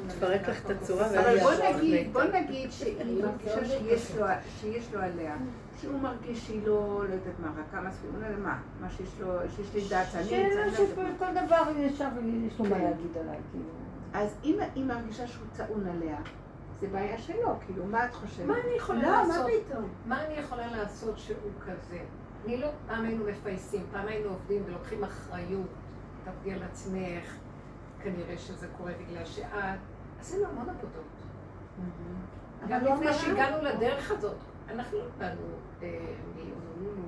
תפרק לך את הצורה אבל בוא נגיד שהיא מרגישה שיש לו עליה, שהוא מרגיש שהיא לא, לא יודעת מה, רק כמה ספירות, לא יודע מה, מה שיש לו, שיש לי דעת שאני... שאלה שכל דבר ישר יש לו מה להגיד עליי, כאילו. אז אם היא מרגישה שהוא טעון עליה, זה בעיה שלו, כאילו, מה את חושבת? מה אני יכולה לא, לעשות? מה אני יכולה לעשות שהוא כזה? אני לא, פעם היינו מפייסים, פעם היינו עובדים ולוקחים אחריות, תעבדי על עצמך, כנראה שזה קורה בגלל שאת, עשינו המון עבודות. גם לפני שהגענו לדרך הזאת, אנחנו לא באנו מהונולולו,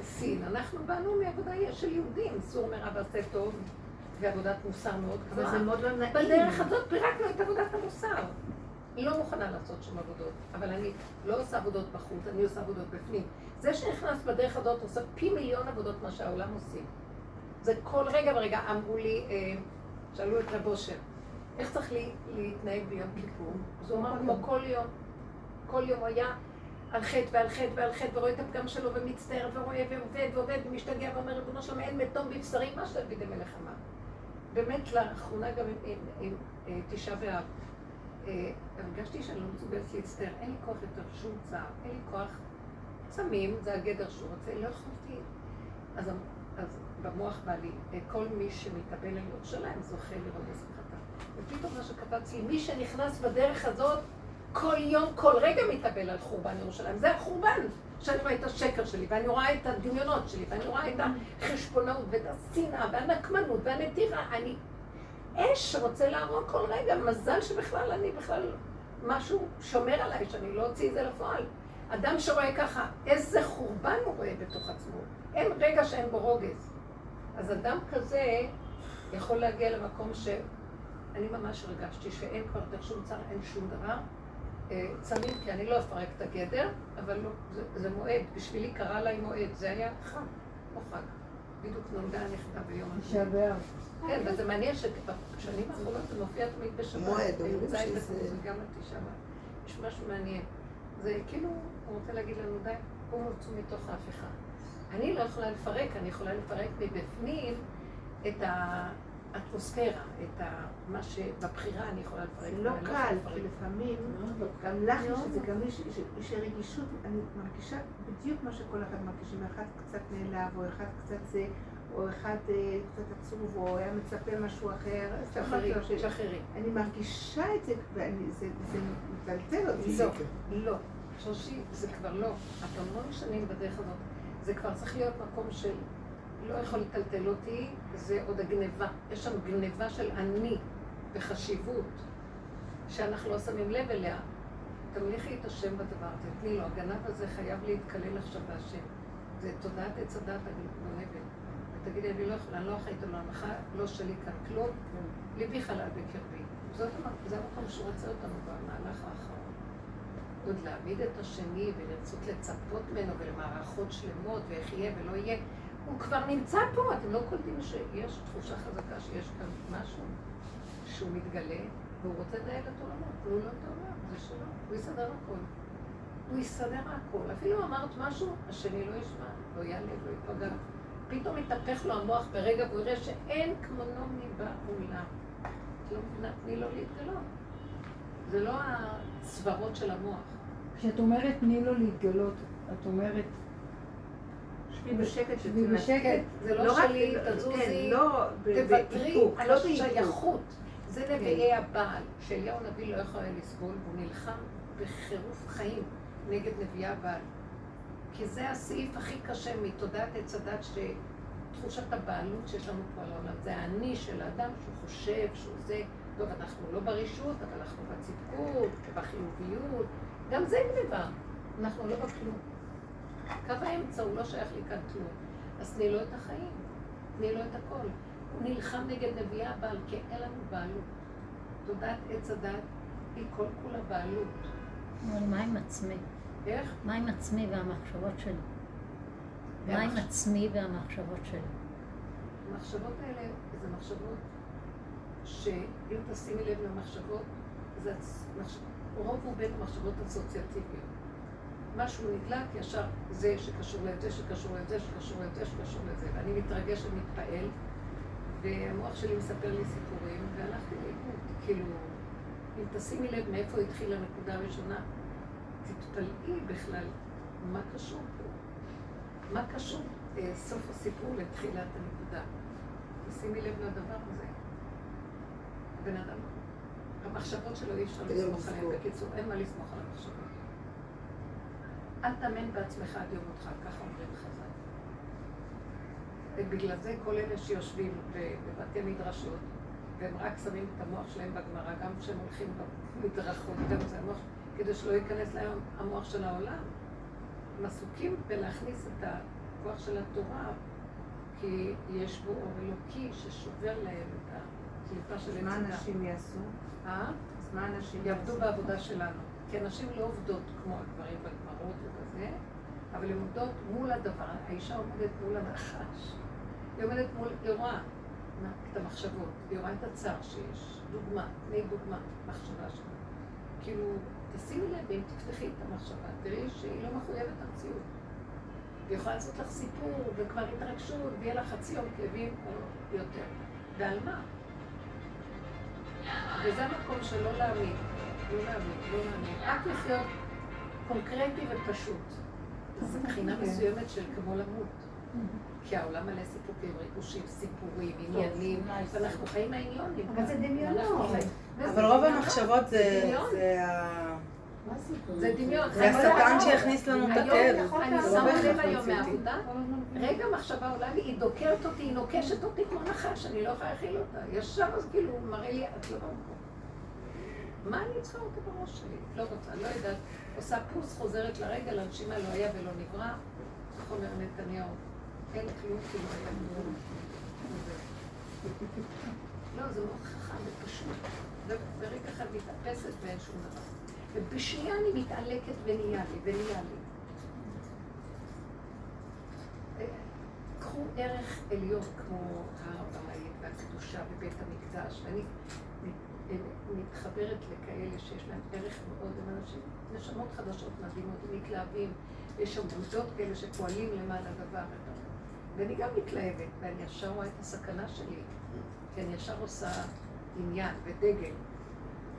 מסין, אנחנו באנו מעבודה של יהודים, סור מרע ועשה טוב, ועבודת מוסר מאוד אבל גבוהה. זה מאוד לא נעים. בדרך הזאת פירקנו את עבודת המוסר. לא מוכנה לעשות שם עבודות, אבל אני לא עושה עבודות בחוץ, אני עושה עבודות בפנים. זה שנכנס בדרך הזאת עושה פי מיליון עבודות מה שהעולם עושים. זה כל רגע ורגע אמרו לי, אה, שאלו את רב אושר, איך צריך לי, להתנהג ביום כיפור? אז הוא אמר כמו כל יום. כל יום היה על חטא ועל חטא ועל חטא, ורואה את הפגם שלו ומצטער ורואה ועובד ועובד ומשתגע ואומר, ריבונו שלום, אין מתום בבשרי, מה שדוד המלך אמר. באמת, לאחרונה גם עם, עם, עם, עם תשעה באב. אה, הרגשתי שאני לא מסוגלת להצטער, אין לי כוח יותר שום צער, אין לי כוח צמים, זה הגדר שהוא רוצה, לא יכולתי. אז, אז במוח בא לי, אה, כל מי שמתאבל על ירושלים זוכה לראות בשמחתה. ופתאום מה שקפץ לי, מי שנכנס בדרך הזאת, כל יום, כל רגע מתאבל על חורבן ירושלים. זה החורבן, שאני רואה את השקר שלי, ואני רואה את הדמיונות שלי, ואני רואה את החשבונאות, ואת השנאה, והנקמנות, והנטירה. אני אש רוצה להרוג כל רגע, מזל שבכלל אני בכלל, משהו שומר עליי, שאני לא אוציא את זה לפועל. אדם שרואה ככה, איזה חורבן הוא רואה בתוך עצמו. אין רגע שאין בו רוגז. אז אדם כזה יכול להגיע למקום שאני ממש הרגשתי שאין כבר יותר שום צער, אין שום דבר, אה, צמיד, כי אני לא אפרק את הגדר, אבל לא, זה, זה מועד, בשבילי קרה לה מועד, זה היה חג, לא חג. בדיוק נולדה הנכדה ביום הזה. כן, וזה מעניין שבשנים האחרונות זה מופיע תמיד בשבת. מועד, אומרים שזה... גם לתשעה באב. יש משהו מעניין. זה כאילו, הוא רוצה להגיד לנו, די, קומו צאו מתוך ההפיכה. אני לא יכולה לפרק, אני יכולה לפרק מבפנים את ה... האטמוספירה, את מה שבבחירה אני יכולה לפרק. זה לא, לא קל, כי לפעמים, לא, גם לך יש את זה, גם יש רגישות, אני מרגישה בדיוק מה שכל אחד מרגיש, אם אחד קצת נעלב, או אחד קצת זה, או אחד אה, קצת עצוב, או היה מצפה משהו אחר, שחררי, שחררי. אני מרגישה את זה, וזה מטלטל אותי. לא, לא. שושי, זה כבר לא. את המון שנים בדרך הזאת. זה כבר צריך להיות מקום של לא יכול לטלטל אותי, זה עוד הגניבה. יש שם גניבה של אני וחשיבות, שאנחנו לא שמים לב אליה. תמליכי את השם בדבר, תתני לו, הגנב הזה חייב להתקלל עכשיו בהשם. זה תודעת עץ הדת הגונבת. ותגידי, אני לא יכולה, אני לא אחראית על העמך, לא שלי כאן כלום, ליבי חלל בקרבי. זה המקום שהוא רוצה אותנו במהלך האחרון. עוד להעמיד את השני ולרצות לצפות ממנו ולמערכות שלמות ואיך יהיה ולא יהיה. הוא כבר נמצא פה, אתם לא קולטים שיש תחושה חזקה שיש כאן משהו שהוא מתגלה, והוא רוצה לנהל את עולמו, תנו לו את העולם, זה שלו, הוא יסדר הכל. הוא יסדר הכל. אפילו אמרת משהו, השני לא ישמע, לא יעלה, לא ייפגע. פתאום מתהפך לו המוח ברגע והוא יראה שאין כמונו מבעולם. את לא מבינה, תני לו להתגלות. זה לא הסברות של המוח. כשאת אומרת תני לו להתגלות, את אומרת שבי בשקט, שבי בשקט, זה לא, לא שלי, תזוזי, כן, לא תוותרי על לא השייכות. זה נביאי הבעל, שאליהו הנביא לא יכול היה לסבול, והוא נלחם בחירוף חיים נגד נביאי הבעל. כי זה הסעיף הכי קשה מתודעת עץ הדת, שתחושת הבעלות שיש לנו פה על העולם. זה האני של האדם שהוא חושב שהוא זה, טוב, אנחנו לא ברשות, אבל אנחנו בצדקות, בחיוביות. גם זה גניבה, אנחנו לא בכלום. קו האמצע הוא לא שייך לי כאן כלום. אז תני לו את החיים, תני לו את הכל. הוא נלחם נגד נביאי הבעל, כי אין לנו בעלות. תודעת עץ הדת היא כל כולה בעלות. אבל מה עם עצמי? איך? מה עם עצמי והמחשבות שלי? מה עם עצמי והמחשבות שלי? המחשבות האלה זה מחשבות שאם תשימי לב למחשבות, זה רוב רובנו מחשבות אסוציאטיביות. משהו נדלק, ישר זה שקשור לזה, שקשור לזה, שקשור לזה, שקשור לזה. ואני מתרגש ומתפעל, והמוח שלי מספר לי סיפורים, והלכתי לאיבוד. כאילו, אם תשימי לב מאיפה התחילה הנקודה הראשונה, תתפלאי בכלל מה קשור פה. מה קשור אה, סוף הסיפור לתחילת הנקודה. תשימי לב לדבר הזה. הבן אדם, המחשבות שלו אי אפשר לסמוך עליהן. בקיצור, אין מה לסמוך על המחשבות. אל תאמן בעצמך עד יום מותך, ככה אומרים חז"ל. ובגלל זה כל אלה שיושבים בבתי מדרשות, והם רק שמים את המוח שלהם בגמרא, גם כשהם הולכים במדרכות, גם זה המוח, כדי שלא ייכנס להם המוח של העולם. הם עסוקים בלהכניס את הכוח של התורה, כי יש בו אור אלוקי ששובר להם את של עץ מה אנשים יעשו? אה? אז מה אנשים? יעבדו בעבודה שלנו. כי הנשים לא עובדות כמו הגברים בגמרות וכזה, אבל הן עובדות מול הדבר. האישה עומדת מול הנחש. היא עומדת מול, היא רואה את המחשבות, היא רואה את הצער שיש. דוגמה, תני דוגמה, מחשבה שלה. כאילו, תשימי לב, אם תפתחי את המחשבה, תראי שהיא לא מחויבת המציאות. היא יכולה לעשות לך סיפור, וכבר התרגשות, ויהיה לך חצי יום כאבים או יותר. ועל מה? וזה המקום שלא להאמין. לא להאמין, לא להאמין. רק לחיות קונקרטי ופשוט. זו מבחינה מסוימת של כמו למות. כי העולם מלא סיפוקים, ריגושים, סיפורים, עניינים, ואנחנו חיים מהעניונים. אבל זה דמיונות. אבל רוב המחשבות זה זה דמיון. זה השטן שיכניס לנו את הכאב. אני לא שמה לב היום מהעבודה, רגע מחשבה עולה לי, היא דוקרת אותי, היא נוקשת אותי כמו נחש, אני לא יכולה להכיל אותה. ישר אז כאילו, מראה לי, את לא במקום. מה אני צריכה אותה בראש שלי? לא רוצה, לא יודעת. עושה פוס, חוזרת לרגע, לנשימה לא היה ולא נברא. איך אומר נתניהו? אין כלום כי לא היה כלום. לא, זה מאוד חכם ופשוט. ברגע אחד מתאפסת ואין שום דבר. ובשנייה אני מתעלקת ונהיה לי, ונהיה לי. קחו ערך עליון כמו הר הבית והקדושה ובית המקדש, ואני מתחברת לכאלה שיש להם ערך מאוד, הם אנשים, נשמות חדשות מדהימות, הם מתלהבים, יש שם עובדות כאלה שפועלים למען הדבר הזה. ואני גם מתלהבת, ואני ישר רואה את הסכנה שלי, כי אני ישר עושה עניין ודגל.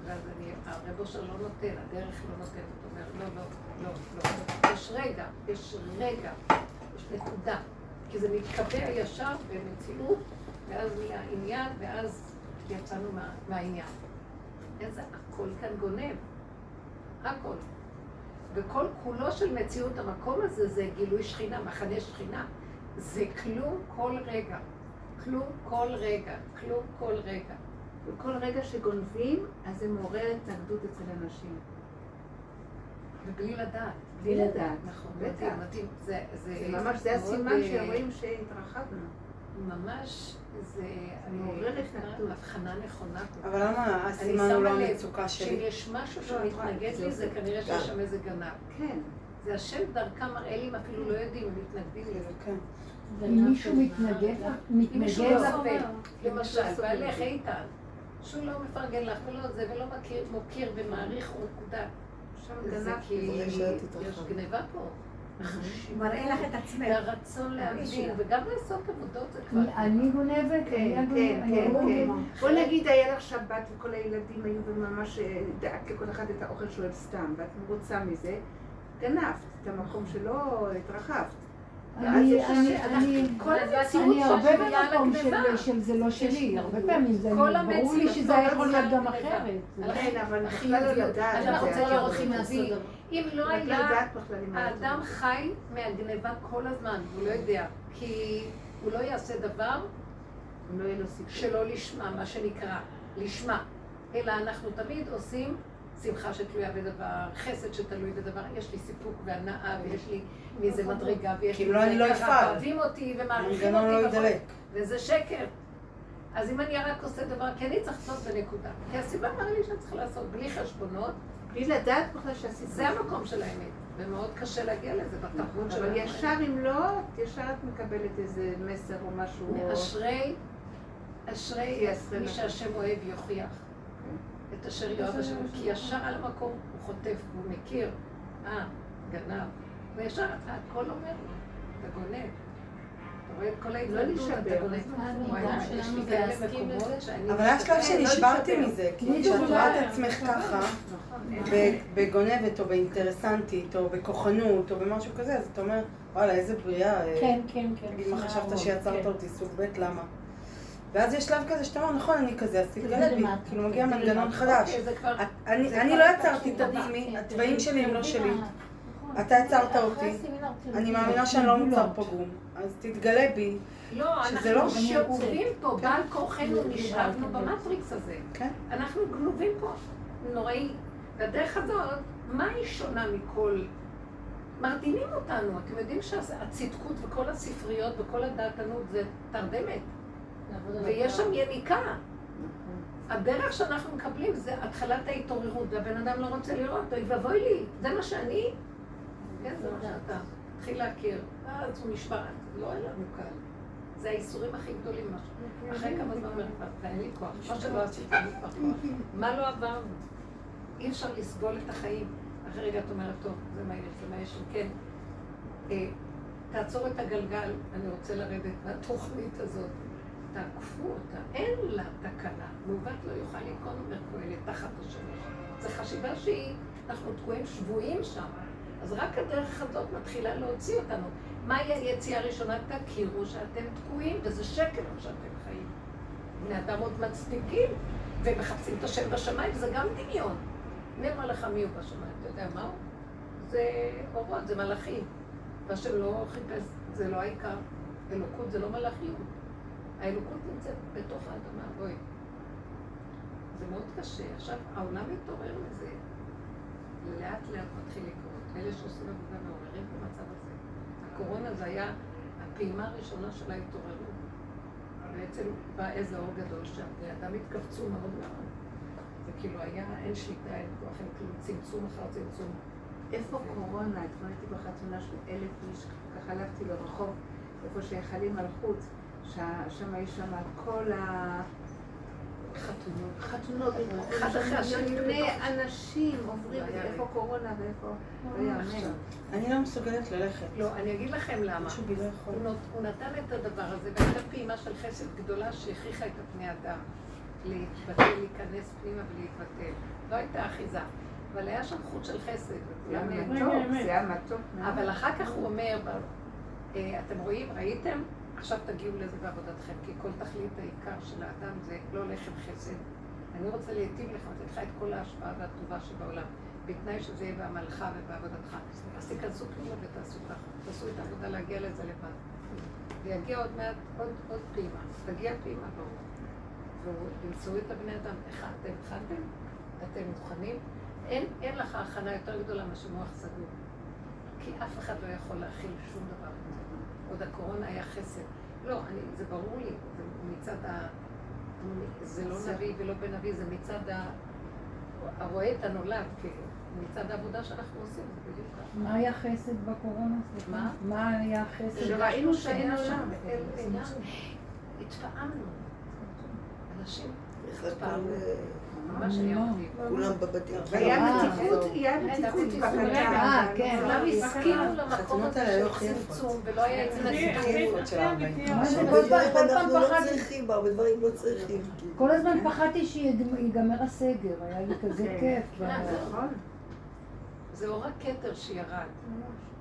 ואז אני, הרב אושר לא נותן, הדרך לא נותנת, אומר, לא, לא, לא, לא. יש רגע, יש רגע, יש נקודה. כי זה מתקבע ישר במציאות, ואז נהיה עניין, ואז יצאנו מה, מהעניין. איזה הכל כאן גונב. הכל. וכל כולו של מציאות המקום הזה זה גילוי שכינה, מחנה שכינה. זה כלום כל רגע. כלום כל רגע. כלום כל רגע. וכל רגע שגונבים, אז זה מעורר התנגדות אצל אנשים. ובלי לדעת. בלי לדעת. נכון, בטח. מדהים. זה ממש, זה הסימן שרואים שהתרחבנו. ממש, זה הבחנה נכונה. אבל למה הסימן הוא לא המצוקה שלי? שאם יש משהו שמתנגד לי, זה כנראה שיש שם איזה גנב. כן. זה השם דרכם מראה לי, הם אפילו לא יודעים, הם מתנגדים לזה. כן. אם מישהו מתנגד לך, מתנגד לך, למשל, בעלך איתן, שהוא לא מפרגן לך ולא זה, ולא מוקיר ומעריך, הוא נקודה. זה כי יש גניבה פה. מראה לך את עצמך. והרצון להבין, וגם לעשות עבודות זה כבר... אני גונבת, כן, כן, כן, כן. בוא נגיד היה לך שבת וכל הילדים היו וממש אה, דאגת לכל אחד את האוכל שהוא אוהב סתם, ואת מרוצה מזה, גנבת את המקום שלא התרחבת. אני הרבה במקום של זה לא שלי, הרבה פעמים זה ברור לי שזה יכול להיות גם אחרת. כן, אבל בכלל לא לדעת. אנחנו רוצים לראות מהסודר. אם לא היה, האדם חי מהגניבה כל הזמן, הוא לא יודע, כי הוא לא יעשה דבר שלא לשמה, מה שנקרא, לשמה, אלא אנחנו תמיד עושים שמחה שתלויה בדבר, חסד שתלוי בדבר, יש לי סיפוק והנאה ויש לי מאיזה מדרגה ויש לי כאילו אני לא אפעל. אוהבים אותי ומעריכים אותי, לא וזה שקר. אז אם אני רק עושה דבר, כי אני צריך לעשות בנקודה. כי הסיבה מראה לי שאני צריכה לעשות בלי חשבונות. בלי לדעת בכלל שעשית. זה המקום של האמת. ומאוד קשה להגיע לזה בתרבות של אבל ישר אם לא, ישר את מקבלת איזה מסר או משהו. אשרי, אשרי מי שהשם אוהב יוכיח. את אשר יאהב השם, כי ישר על המקום הוא חוטף, הוא מכיר, אה, גנב, וישר הכל אומר לו, אתה גונב. אתה רואה את כל ההתנגדות, אתה גונב. אבל היה שלב שנשברתי מזה, כי כשאת רואה את עצמך ככה, בגונבת או באינטרסנטית או בכוחנות או במשהו כזה, אז אתה אומר, וואלה, איזה בריאה. כן, כן, כן. תגיד, מה חשבת שיצרת אותי סוג ב', למה? ואז יש שלב כזה שאתה אומר, נכון, אני כזה, אז תתגלה בי, כאילו מגיע מנגנון חדש. אני לא יצרתי את עצמי, התוואים שלי הם לא שלי. אתה יצרת אותי, אני מאמינה שאני לא מוצר פגום, אז תתגלה בי. לא, אנחנו שאובים פה, כן. בעל כורחנו נשאבנו במטריקס הזה. כן. אנחנו גנובים פה, נוראי. והדרך הזאת, מה היא שונה מכל... מרדימים אותנו, אתם יודעים שהצדקות וכל הספריות וכל הדעתנות זה תרדמת. ויש שם יניקה. הדרך שאנחנו מקבלים זה התחלת ההתעוררות, והבן אדם לא רוצה לראות, אוי ואבוי לי, זה מה שאני? כן, זה מה שאתה. התחיל להכיר, ואז הוא נשמע, לא היה לנו קל. זה האיסורים הכי גדולים. אחרי כמה זמן אומר ואין לי כוח. מה שלא עשיתי, אין לי כוח. [LAUGHS] מה לא עברנו? אי אפשר לסבול את החיים. אחרי רגע את אומרת, טוב, זה מה יש, זה מה יש, כן. אה, תעצור את הגלגל, אני רוצה לרדת מהתוכנית הזאת. תעקפו אותה, אין לה תקנה. מעוות לא יוכל לקרוא אומר קהלת תחת השמש. זו חשיבה שהיא, אנחנו תקועים שבויים שם. אז רק הדרך הזאת מתחילה להוציא אותנו. מהי היציאה הראשונה? תכירו שאתם תקועים, וזה שקר שאתם חיים. בני אדם עוד מצדיקים, ומחפשים את השם בשמיים, וזה גם דמיון. מי אמר לך מי הוא בשמיים? אתה יודע מה הוא? זה אורות, זה מלאכים. והשם לא חיפש, זה לא העיקר. אלוקות זה לא מלאכיות. האלוקות נמצאת בתוך האדמה, בואי. זה מאוד קשה. עכשיו, העולם מתעורר לזה. לאט לאט מתחיל לקרות. אלה שעושים עבודה מעוררים במצב הזה. הקורונה זה היה הפעימה הראשונה של ההתעוררות. בעצם בא איזה אור גדול שם, ואדם התכווצו מאוד מאוד. זה כאילו היה, אין שליטה, אין כוח, אין כלום, צמצום אחר צמצום. איפה קורונה? אתמול הייתי בחתונה של אלף איש, ככה הלכתי לרחוב, איפה שהיכלים מלכות, שם יש שם כל ה... חתונות, חתונות, אחד אחרי השני, אנשים עוברים, איפה קורונה ואיפה, לא יאמן. אני לא מסוגלת ללכת. לא, אני אגיד לכם למה. הוא נתן את הדבר הזה, והייתה פעימה של חסד גדולה שהכריחה את הפני אדם להתבטל, להיכנס פנימה ולהתבטל. לא הייתה אחיזה. אבל היה שם חוט של חסד, וכולם נהנו. זה היה מתוק. אבל אחר כך הוא אומר, אה, אתם רואים, ראיתם? עכשיו תגיעו לזה בעבודתכם, כי כל תכלית העיקר של האדם זה לא לחם חסד. אני רוצה להיטיב לך, לתת לך את כל ההשפעה והטובה שבעולם, בתנאי שזה יהיה בעמלך ובעבודתך. אז תיכנסו פנימה ותעשו ככה, תעשו את העבודה להגיע לזה לבד. ויגיע עוד מעט עוד, עוד פעימה, תגיע פעימה ברור. ותמצאו את הבני אדם. אתם התחלתם? אתם מוכנים? אין, אין לך הכנה יותר גדולה מאשר מוח סגור. כי אף אחד לא יכול להכיל שום דבר. עוד הקורונה היה חסד. לא, אני, זה ברור לי, זה מצד ה... זה לא נביא ולא בן נביא, זה מצד ה... הרואה את הנולד, כאילו. מצד העבודה שאנחנו עושים, זה בדיוק ככה. מה היה חסד בקורונה? מה? מה היה חסד? שראינו שאין שם, התפעמנו. אנשים התפעמו. מדהים. כולם בבתים. היה מתיקות, היה מתיקות בקטן. אה, כן. כולם הסכימו למקום הזה של צמצום, ולא היה לא דברים לא צריכים. כל הזמן פחדתי שיגמר הסגר, היה לי כזה כיף. זה אור הכתר שירד.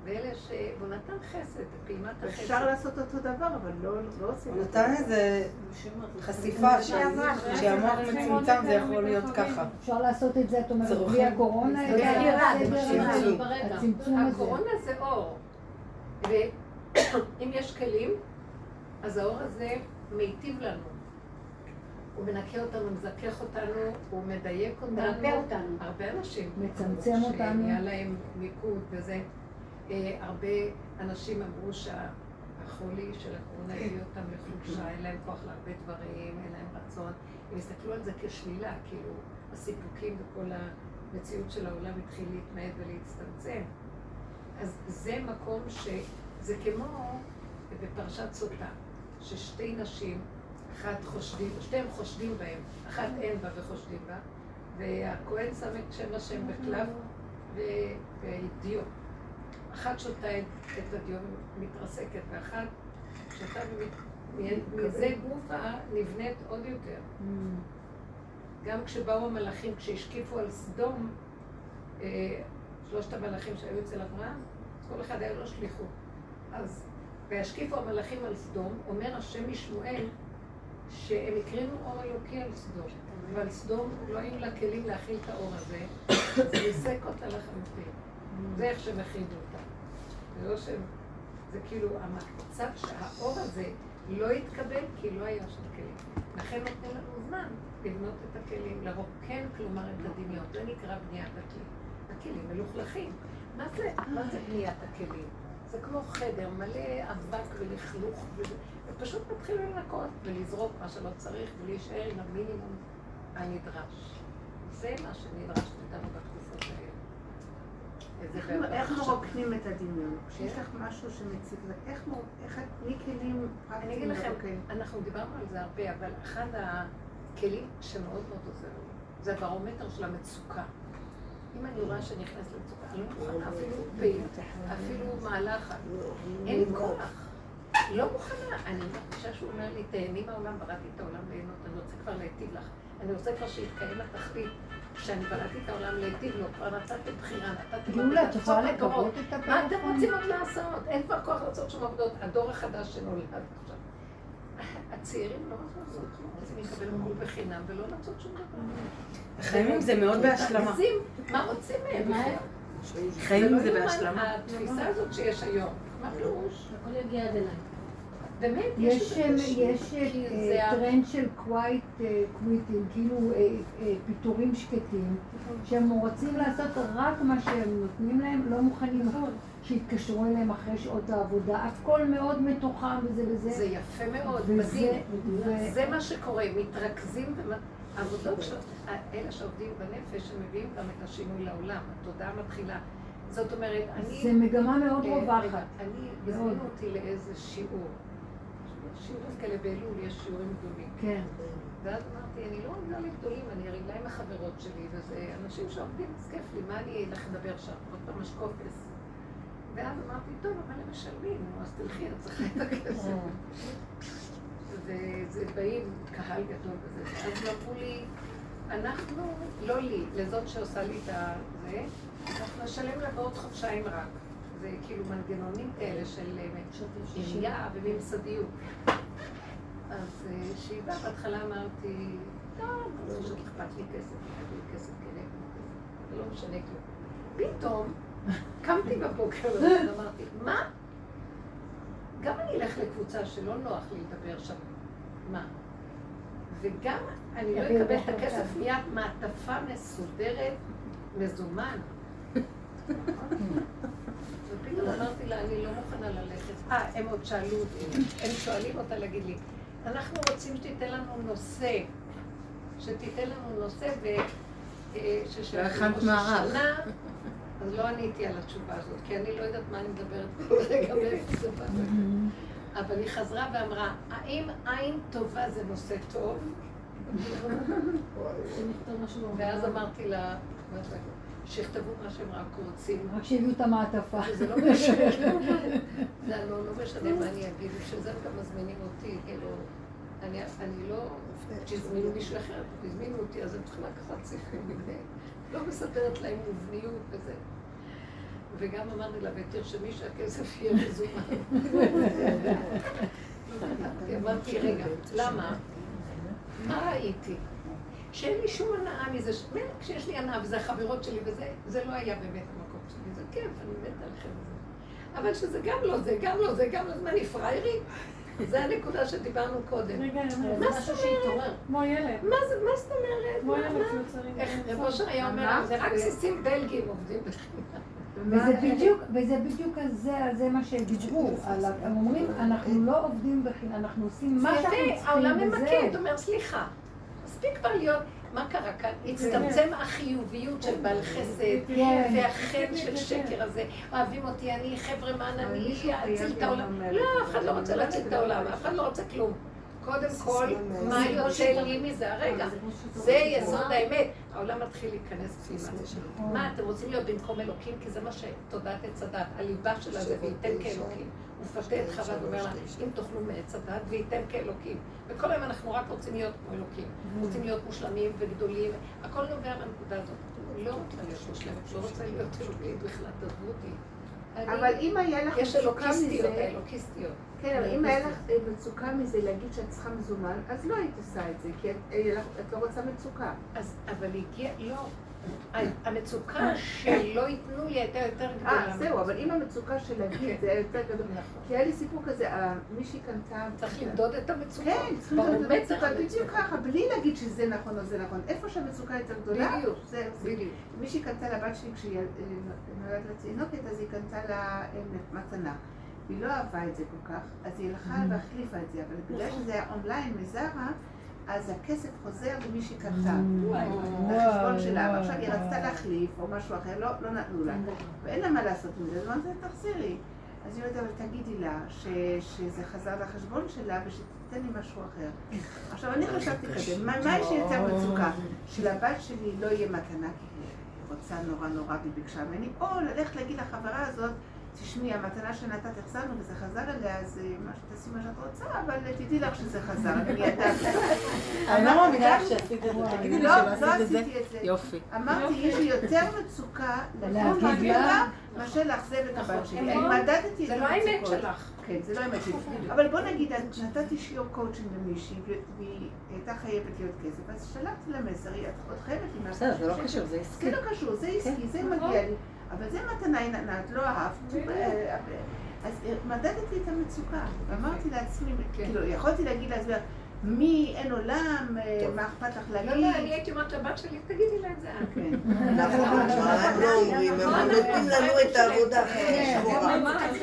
ואלה ש... הוא נתן חסד, פעימת החסד. אפשר לעשות אותו דבר, אבל לא, לא עושים הוא נתן איזה חשיפה שהמוח מצומצם זה יכול להיות ככה. אפשר לעשות את זה, את אומרת, בלי הקורונה? הקורונה זה אור. ואם יש כלים, אז האור הזה מיטיב לנו. הוא מנקה אותנו, מזכך אותנו, הוא מדייק אותנו. מרפא אותנו. הרבה אנשים. מצמצם אותנו. שנהיה להם מיקוד וזה. אה, הרבה אנשים אמרו שהחולי של הקורונה הביא אותם לחולשה, אין להם כוח להרבה דברים, אין להם רצון. הם הסתכלו על זה כשלילה, כאילו הסיפוקים וכל המציאות של העולם התחיל להתמעט ולהצטמצם. אז זה מקום שזה כמו בפרשת סוטה, ששתי נשים, אחת חושדים, שתיהן חושדים בהם, אחת אין בה וחושדים בה, והכהן שם את שם השם בכלב והדיו. אחת שותה את הדיו ומתרסקת, ואחת שותה ומזה גופה נבנית עוד יותר. Mm. גם כשבאו המלאכים, כשהשקיפו על סדום, אה, שלושת המלאכים שהיו אצל אברהם, כל אחד היה לו שליחות. אז וישקיפו המלאכים על סדום, אומר השם משמואל, שהם הקרינו אור אלוקי על סדום, ועל סדום לא היו לה כלים להכיל את האור הזה, אז ריסק אותה לחלוטין. זה איך שהם הכינו. זה לא שהם... זה כאילו המצב שהאור הזה לא התקבל כי לא היה שם כלים. לכן נותנים לנו זמן לבנות את הכלים, לרוקן, כלומר, את הדמיון. זה נקרא בניית הכלים. הכלים מלוכלכים. מה זה, מה זה בניית הכלים? זה כמו חדר מלא אבק ולכלוך, ופשוט מתחילים לנקות ולזרוק מה שלא צריך ולהישאר עם המינימום הנדרש. זה מה שנדרש מאיתנו בתקופות האלה. איך מרוקנים את הדמיון? כשיש לך משהו שמציג, איך תני כלים פרקטיים אני אגיד לכם, אנחנו דיברנו על זה הרבה, אבל אחד הכלים שמאוד מאוד עוזר זה הברומטר של המצוקה. אם אני רואה שאני נכנסת למצוקה, אני לא מוכנה אפילו פעיל, אפילו מהלך, אין כוח. לא מוכנה. אני מרגישה שהוא אומר לי, תהני מהעולם, בראתי את העולם ליהנות, אני רוצה כבר להיטיב לך. אני רוצה כבר שיתקיים התכלית. שאני בראתי את העולם להיטיב לו, כבר נתתי בחירה, נתתי לו... גאולה, את יכולה לקוות את הפעם? מה אתם רוצים עוד לעשות? אין כבר כוח לעשות שום עבודות. הדור החדש שנולד עכשיו. הצעירים לא רוצים לעשות כלום, רוצים לקבל הכל בחינם ולא לעשות שום דבר. חיים עם זה מאוד בהשלמה. מה רוצים מהם? חיים עם זה בהשלמה. התפיסה הזאת שיש היום, מה פירוש? הכל יגיע עד אליי. באמת, יש, יש אה, טרנד של quiet quitting, אה, כאילו אה, פיטורים שקטים, שהם רוצים לעשות רק מה שהם נותנים להם, לא מוכנים שיתקשרו אליהם אחרי שעות העבודה, הכל מאוד מתוחם וזה וזה. זה יפה מאוד, מדהים. זה מה שקורה, מתרכזים העבודות, אלה שעובדים בנפש, הם מביאים גם את השינוי לעולם, התודעה מתחילה. זאת אומרת, אני... זה מגמה מאוד אה, רווחת. אני, הזמינו אותי לאיזה שיעור. שיעורים כאלה באלול, יש שיעורים גדולים. כן. ואז אמרתי, אני לא עובדה לגדולים, אני הרי עם החברות שלי, וזה אנשים שעובדים, אז כיף לי, מה אני אלך לדבר שם? עוד פעם משקופס. ואז אמרתי, טוב, אבל הם משלמים, אז תלכי, את צריכה את הכסף. וזה באים קהל גדול וזה. אז אמרו לי, אנחנו, לא לי, לזאת שעושה לי את זה, אנחנו נשלם לה בעוד חודשיים רק. זה כאילו מנגנונים כאלה של שנייה וממסדיות. אז שהיא באה, בהתחלה אמרתי, טוב, לא חושבת אכפת לי כסף, כסף כן, זה לא משנה כלום. פתאום קמתי בבוקר ואמרתי, מה? גם אני אלך לקבוצה שלא נוח לי לדבר שם. מה? וגם אני לא אקבל את הכסף מיד מעטפה מסודרת, מזומן. [LAUGHS] ופתאום אמרתי לה, אני לא מוכנה ללכת. אה, הם עוד שאלו אותי, הם שואלים אותה להגיד לי, אנחנו רוצים שתיתן לנו נושא, שתיתן לנו נושא ו... אה, ששאלנו שנה, אז לא עניתי על התשובה הזאת, כי אני לא יודעת מה אני מדברת כרגע מאיפה זה בא. אבל היא חזרה ואמרה, האם עין טובה זה נושא טוב? [LAUGHS] ואז אמרתי לה, שיכתבו מה שהם רק רוצים. רק שיביאו את המעטפה. זה לא משנה. זה לא, לא משנה מה אני אגיד, בשביל זה גם מזמינים אותי, כאילו, אני לא, שהזמינו מישהו אחר, הזמינו אותי, אז הם צריכים לקחת ספרים לא מספרת להם מובניות וזה. וגם אמרתי לה, ותרשמי שהכסף יהיה מזומן. אמרתי, רגע, למה? מה ראיתי? שאין לי שום הנאה מזה, כשיש לי הנאה וזה החברות שלי וזה, זה לא היה באמת המקום שלי, זה כיף, אני מתה עליכם וזה. אבל שזה גם לא זה, גם לא זה, גם לא זה, מה, אני פריירית? זה הנקודה שדיברנו קודם. מה זאת אומרת? כמו ילד. מה זאת אומרת? כמו ילד שיוצרים. איך רב אושר היה אומר, זה רק סיסים בלגים עובדים בחינם. וזה בדיוק, וזה בדיוק על זה, על זה מה שדיברו, הם אומרים, אנחנו לא עובדים בחינם, אנחנו עושים מה שאנחנו צריכים, וזהו. העולם ממקד, אומר, סליחה, מספיק כבר להיות, מה קרה כאן? הצטמצם החיוביות של בעל חסד, כן. והחטא של שקר הזה, אוהבים אותי, אני חבר'ה, מה אני אציל את העולם? לא, אף אחד לא רוצה להציל את העולם, אף אחד לא רוצה כלום. קודם כל, מה יוצא לי מזה? הרגע, זה יסוד האמת. העולם מתחיל להיכנס פנימה. מה, אתם רוצים להיות במקום אלוקים? כי זה מה שתודעת עץ הדת, הליבה שלה זה וייתן כאלוקים. מפתה את חווה ואומר לה, אם תאכלו מעץ הדת וייתן כאלוקים. וכל היום אנחנו רק רוצים להיות כמו אלוקים. רוצים להיות מושלמים וגדולים. הכל נובע מהנקודה הזאת. לא רוצה להיות מושלמת, לא רוצה להיות אלוקית בכלל, תעזבו אותי. אבל אם היה לך יש אלוקיסטיות, אלוקיסטיות. כן, אבל אם היה לך אה, מצוקה מזה להגיד שאת צריכה מזומן, אז לא היית עושה את זה, כי את אה, לא רוצה מצוקה. אז, אבל הגיע, לא. המצוקה שלא ייתנו לי הייתה יותר גדולה. אה, זהו, אבל אם המצוקה של להגיד זה היה יותר גדול. נכון. כי היה לי סיפור כזה, מישהי קנתה... צריך למדוד את המצוקה. כן, צריך למדוד את המצוקה, בדיוק ככה, בלי להגיד שזה נכון או זה נכון. איפה שהמצוקה יותר גדולה, בדיוק, בדיוק. מישהי קנתה לבת שלי כשהיא נולדת לתינוקת, אז היא קנתה לה מתנה. והיא לא אהבה את זה כל כך, אז היא הלכה mm. והחליפה את זה, אבל בגלל נכון. שזה היה אונליין מזרה, אז הכסף חוזר למי שקנתה, לחשבון שלה, ועכשיו היא רצתה להחליף או משהו אחר, לא, לא נתנו לה, ואין לה מה לעשות עם זה, אז אמרתי לה, תחזירי. אז היא אומרת, אבל תגידי לה שזה חזר לחשבון שלה ושתיתן לי משהו אחר. עכשיו, אני חשבתי כזה, מה יש לי יותר מצוקה? שלבת שלי לא יהיה מתנה, כי היא רוצה נורא נורא והיא ביקשה ממני, או ללכת להגיד לחברה הזאת, תשמעי, המתנה שנתת החזרנו וזה חזר אליה, אז אה, תעשי מה שאת רוצה, אבל תדעי לך שזה חזר, אני [LAUGHS] ידעתי. אני לא מאמינה שעשית את זה, תגידי לי לא, שלא לא עשית את זה. יופי. אמרתי, יש לי יותר מצוקה לבוא מהגדולה מאשר לאכזב את הבת שלי. אני מדדתי את המצוקות. זה לא האמת שלך. כן, זה לא האמת שלי. אבל בוא נגיד, נתתי שיעור קואוצ'ינג למישהי, והיא הייתה חייבת להיות כסף, אז שלחתי לה מסר, את עוד חייבת לי משהו. בסדר, זה לא קשור, זה עסקי. זה לא קשור, זה עסקי, זה מגיע לי. אבל זה מתנה נתנה, את לא אהבת. אה, אז מדדתי את המצוקה, ואמרתי לעצמי, כן. כאילו, יכולתי להגיד לעצמי, מי, אין עולם, אה, מה אכפת לך להגיד? לא, לא, אני הייתי אומרת לבת שלי, תגידי לה את זה. כן. [LAUGHS] נכון, הם לא אומרים, הם נותנים לנו את העבודה הכי שחורה.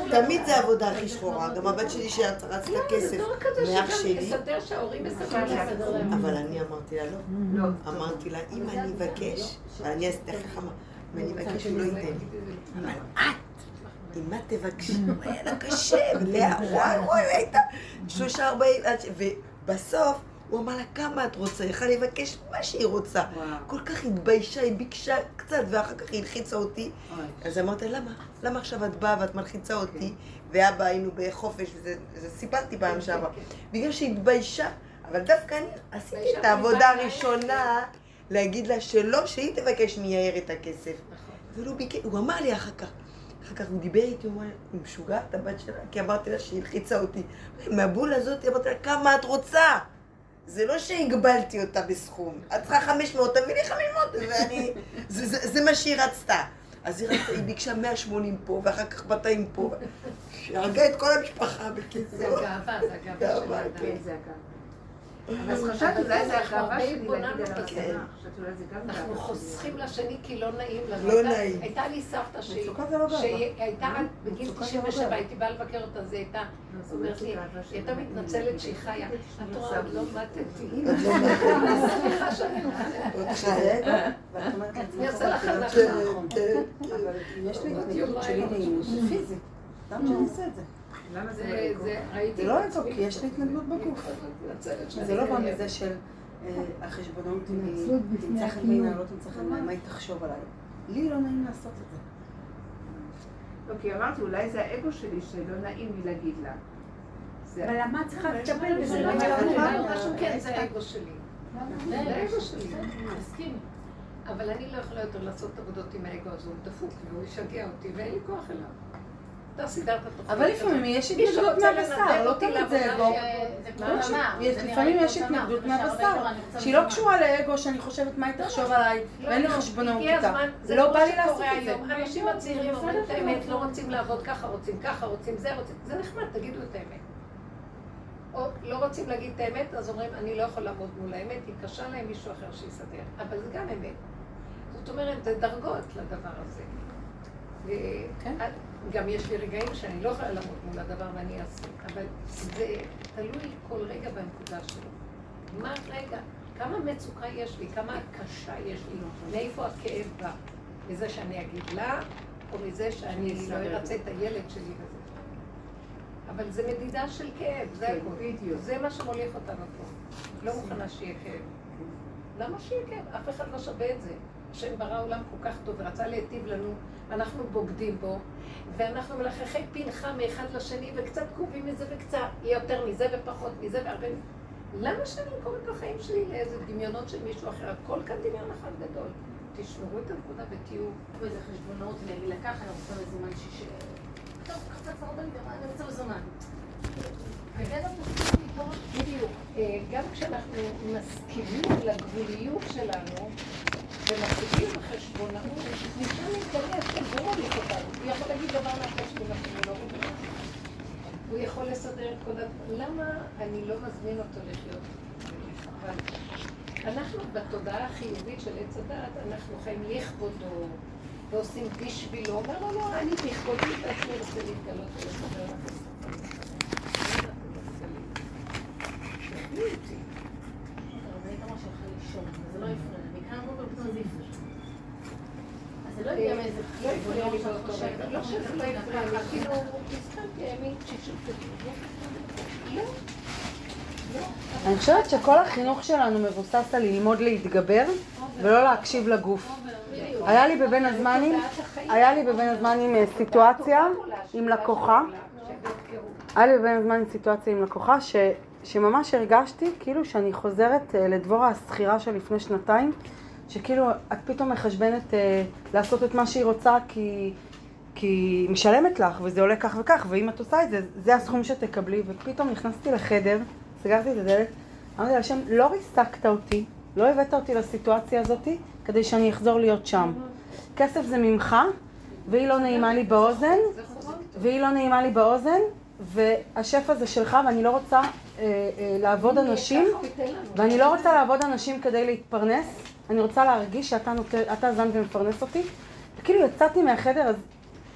תמיד זה העבודה הכי שחורה. גם הבת שלי שרצת כסף מאח שלי. אבל אני אמרתי לה לא. לא. אמרתי לה, אם אני אבקש, ואני עשיתי הכי חכמה, אם אני אבקש הוא לא ייתן לי. אבל את, אם את תבקשי, [LAUGHS] היה לה קשה, ולאה, [LAUGHS] וואי וואי, הייתה שלושה ארבעים, ובסוף... הוא אמר לה, כמה את רוצה? יכל לבקש מה שהיא רוצה. וואו. כל כך התביישה, היא ביקשה קצת, ואחר כך היא הלחיצה אותי. וואי. אז אמרתי, למה? למה עכשיו את באה ואת מלחיצה אותי? כן. ואבא היינו בחופש, וזה סיפרתי פעם שעברה. כן, כן. בגלל שהיא התביישה. אבל דווקא אני עשיתי את העבודה הראשונה להגיד לה שלא, שהיא תבקש מיאיר את הכסף. נכון. ולא ביקש, הוא אמר לי אחר כך. אחר כך הוא דיבר איתי, הוא אמר, היא משוגעת הבת שלה? כי אמרתי לה שהיא הלחיצה אותי. מהבול הזאת אמרתי לה, כמה את רוצה? זה לא שהגבלתי אותה בסכום. את צריכה 500, תביא לי 500, ואני... זה, זה, זה מה שהיא רצתה. אז היא, רצתה, היא ביקשה 180 פה, ואחר כך 200 פה. שהרגה את כל המשפחה בקיצור. זה הגאווה, זה הגאווה של האדם. כן. אז חשבתי, אולי זה הגאווה שלי להגיד על הרצונה. אנחנו חוסכים לשני כי לא נעים לנו. לא נעים. הייתה לי סבתא שהייתה בגיל 97, הייתי באה לבקר אותה, זה הייתה, אומרת לי, היא הייתה מתנצלת שהיא חיה. את רואה, עוד לא מתתי. סליחה שאני אני אעשה לך הנחה. אבל יש לי התנגדות שלי נעימות פיזית. למה שאני אעשה את זה? למה זה זה לא איפה, כי יש לי התנגדות בגוף. זה לא בא מזה של החשבונאות אם היא תמצא חן בעיניי, לא תמצא חן בעיניי, מה היא תחשוב עליי. לי לא נעים לעשות את זה. לא, כי אמרתי, אולי זה האגו שלי שלא נעים לי להגיד לה. אבל למה את צריכה לטפל בזה? לא כן, זה האגו שלי. זה האגו שלי. אבל אני לא יכולה יותר לעשות עבודות עם האגו הזה, הוא דפוק, והוא ישגע אותי, ואין לי כוח אליו. אבל לפעמים יש התנגדות מהבשר, לא תמיד זה אגו. לפעמים יש התנגדות מהבשר, שהיא לא קשורה לאגו שאני חושבת מה היא תחשוב עליי, ואין לי חשבונות איתה. לא בא לי לעשות את זה. אנשים הצעירים אומרים את האמת, לא רוצים לעבוד ככה, רוצים ככה, רוצים זה, רוצים... זה נחמד, תגידו את האמת. או לא רוצים להגיד את האמת, אז אומרים, אני לא יכול לעמוד מול האמת, היא קשה להם מישהו אחר שיסדר. אבל זה גם אמת. זאת אומרת, זה דרגות לדבר הזה. כן. גם יש לי רגעים שאני לא יכולה לעמוד מול הדבר ואני אעשה, אבל זה תלוי כל רגע בנקודה שלו. מה רגע? כמה מצוקה יש לי, כמה קשה יש לי, מאיפה הכאב בא? מזה שאני אגיד לה, או מזה שאני לא ארצה את הילד שלי וזה. אבל זה מדידה של כאב, זה כן, הכול. זה מה שמוליך אותנו פה. לא מוכנה שיהיה כאב. למה שיהיה כאב? אף אחד לא שווה את זה. השם ברא עולם כל כך טוב ורצה להיטיב לנו, ואנחנו בוגדים בו, ואנחנו מלחכי פנחה מאחד לשני, וקצת קרובים מזה וקצת, יותר מזה ופחות מזה והרבה... למה שאני אמכור את החיים שלי לאיזה דמיונות של מישהו אחר? הכל כאן דמיון אחד גדול. תשמרו את הנקודה ותהיו... איזה חשבונות, ואני לקח, אני רוצה מזומן שיש... טוב, קצת הרבה, אני רוצה מזומן. בדיוק. אה, גם כשאנחנו מסכימים לגבוליות שלנו, ומפסיקים חשבונאות, משם מתגלה השם, זה מוליך אותנו. הוא יכול להגיד דבר לאחר שאנחנו לא רוצים. הוא יכול לסדר את כל הדברים. למה אני לא מזמין אותו לחיות? אבל אנחנו בתודעה החיובית של עץ הדעת, אנחנו חיים לכבודו, ועושים בשבילו. אומר לו, לא, אני בכבודי את עצמי רוצה להתגלות ולסדר לך. זה לא יפריע. לא אני חושבת שכל החינוך שלנו מבוסס על ללמוד להתגבר ולא להקשיב לגוף. היה לי בבין הזמנים, היה לי בבין הזמנים אה, סיטואציה עם לקוחה, היה לי בבין הזמנים סיטואציה עם לקוחה ש, שממש הרגשתי כאילו שאני חוזרת אה, לדבורה השכירה של לפני שנתיים שכאילו את פתאום מחשבנת אה, לעשות את מה שהיא רוצה כי, כי היא משלמת לך וזה עולה כך וכך ואם את עושה את זה, זה הסכום שתקבלי ופתאום נכנסתי לחדר, סגרתי את הדלת, אמרתי לה, השם, לא ריסקת אותי, לא הבאת אותי לסיטואציה הזאת כדי שאני אחזור להיות שם. כסף זה ממך והיא לא נעימה לי באוזן והיא לא נעימה לי באוזן והשפע זה שלך ואני לא רוצה אה, אה, לעבוד אנשים, ואני לא רוצה לעבוד אנשים כדי להתפרנס, אני רוצה להרגיש שאתה זן ומפרנס אותי. וכאילו יצאתי מהחדר, אז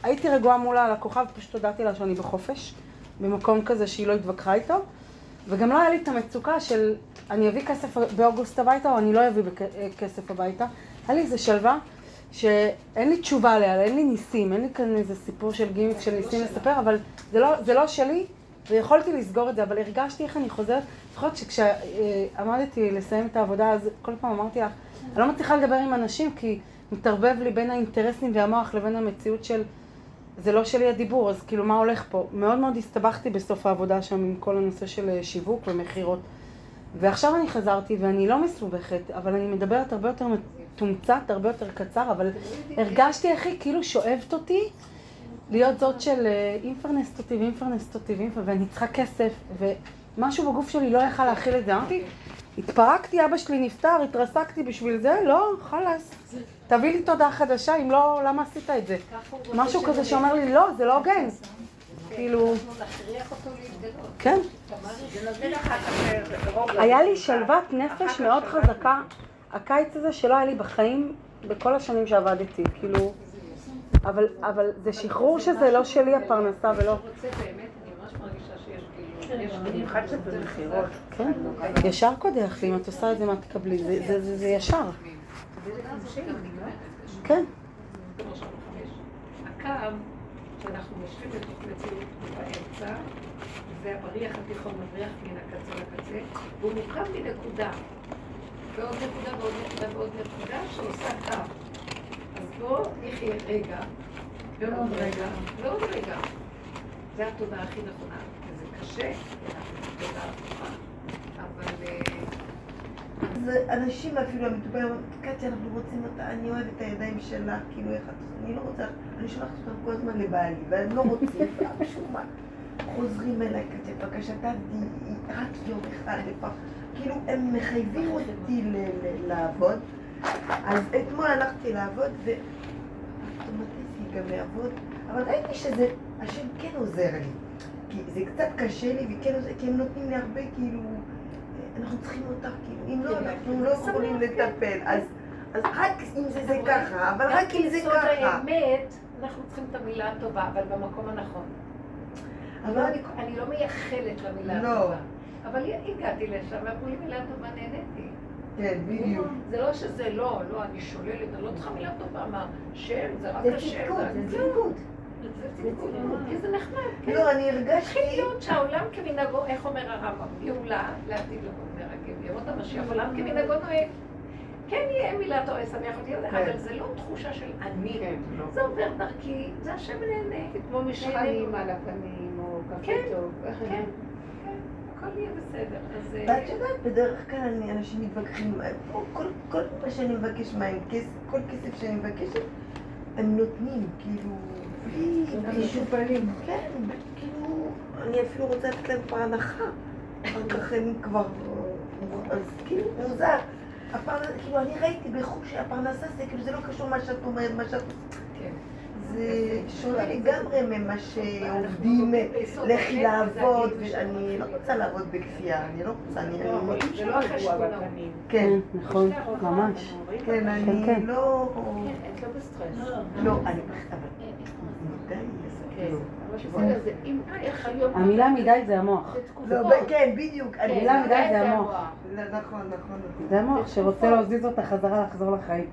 הייתי רגועה מול הלקוחה ופשוט הודעתי לה שאני בחופש, במקום כזה שהיא לא התווכחה איתו. וגם לא היה לי את המצוקה של אני אביא כסף באוגוסט הביתה או אני לא אביא כסף הביתה. היה לי איזה שלווה שאין לי תשובה עליה, אין לי ניסים, אין לי כאן איזה סיפור של גימיק של ניסים לספר, אבל זה לא, זה לא שלי, ויכולתי לסגור את זה, אבל הרגשתי איך אני חוזרת. זוכרת שכשעמדתי לסיים את העבודה, אז כל פעם אמרתי לך, אני לא מצליחה לדבר עם אנשים כי מתערבב לי בין האינטרסים והמוח לבין המציאות של זה לא שלי הדיבור, אז כאילו מה הולך פה? מאוד מאוד הסתבכתי בסוף העבודה שם עם כל הנושא של אה, שיווק ומכירות. ועכשיו אני חזרתי ואני לא מסובכת, אבל אני מדברת הרבה יותר מתומצת, הרבה יותר קצר, אבל הרגשתי היא כאילו שואבת אותי להיות זאת של אה, אינפרנסת אותי ואינפרנסת אותי ואני צריכה כסף, ומשהו בגוף שלי לא יכל להכיל את זה. אמרתי, התפרקתי, אבא שלי נפטר, התרסקתי בשביל זה, לא, חלאס. תביא לי תודה חדשה, אם לא, למה עשית את זה? משהו כזה שאומר לי, לא, זה לא הוגן. כאילו... כן. היה לי שלוות נפש מאוד חזקה, הקיץ הזה שלא היה לי בחיים בכל השנים שעבדתי, כאילו... אבל, אבל זה שחרור שזה לא שלי הפרנסה ולא... מכירות. כן, ישר קודח לי, אם את עושה את זה מה תקבלי, זה ישר. כן. הקו שאנחנו משווים בתוך מציאות באמצע, זה הבריח התיכון, מבריח מן הקצה לקצה, והוא מורכב מנקודה. ועוד נקודה ועוד נקודה ועוד נקודה שעושה קו. אז בואו נחיה רגע, ועוד רגע, ועוד רגע. זו התודעה הכי נכונה. קשה, אבל... אה, זה אנשים אפילו, המטופלים אומרים, קטיה, אנחנו רוצים אותה, אני אוהבת את הידיים שלה, כאילו איך את... אני לא רוצה, אני שולחת אותם כל הזמן לבעלי, והם לא רוצים, [LAUGHS] משום מה. חוזרים אליי, קטיה, בבקשה, תעבדי רק יום אחד לפעמים. כאילו, הם מחייבים אותי לעבוד. אז אתמול הלכתי לעבוד, ואוטומטיסטי גם לעבוד, אבל ראיתי שזה, השם כן עוזר לי. כי זה קצת קשה לי, וכן כי הם נותנים לי הרבה, כאילו... אנחנו צריכים אותך, כאילו, אם לא, כן, אנחנו לא יכולים לטפל. אז רק אם זה זה ככה, אבל רק אם זה ככה. האמת, אנחנו צריכים את המילה הטובה, אבל במקום הנכון. אבל אני לא מייחלת למילה לא. הטובה. אבל הגעתי לשם, ואמרו לי מילה טובה, נהניתי. כן, בדיוק. זה לא שזה לא, לא, אני שוללת, אני לא צריכה מילה טובה, מה, שם, זה רק השם. זה צדקות, כי זה נחמד. כן. לא, אני הרגשתי... צריכים להיות שהעולם כמנהגו, איך אומר הרמב"ם? גאולה לעתיד לבוא מרגל, ימות המשיח, עולם כמנהגו נוהג. כן יהיה מילת אוהב שמח אותי, כן. אבל זה לא תחושה של אני. כן, לא. זה עובר דרכי, זה השם נהנה. כמו משחלים על הפנים, או קפה טוב. כן, כן, הכל יהיה בסדר. ואת יודעת, בדרך כלל אנשים מתווכחים, כל מה שאני מבקש מהם, כל כסף שאני מבקשת, הם נותנים, כאילו... משופלים. כן, כאילו, אני אפילו רוצה לתת להם כבר הנחה. אחר כך הם כבר... אז כאילו, מוזר. כאילו, אני ראיתי בחוש שהפרנסה זה כאילו, זה לא קשור מה שאת אומרת, מה שאת... כן. זה שונה לגמרי ממה שעובדים, לכי לעבוד, ואני לא רוצה לעבוד בכפייה, אני לא רוצה, אני... זה לא החשבון כן, נכון, ממש. כן, אני כן, לא... כן, את לא בסטרס. לא, אני... המילה מדי זה המוח. כן, בדיוק. המילה מדי זה המוח. נכון, נכון. זה המוח שרוצה להזיז אותה חזרה לחזור לחיים.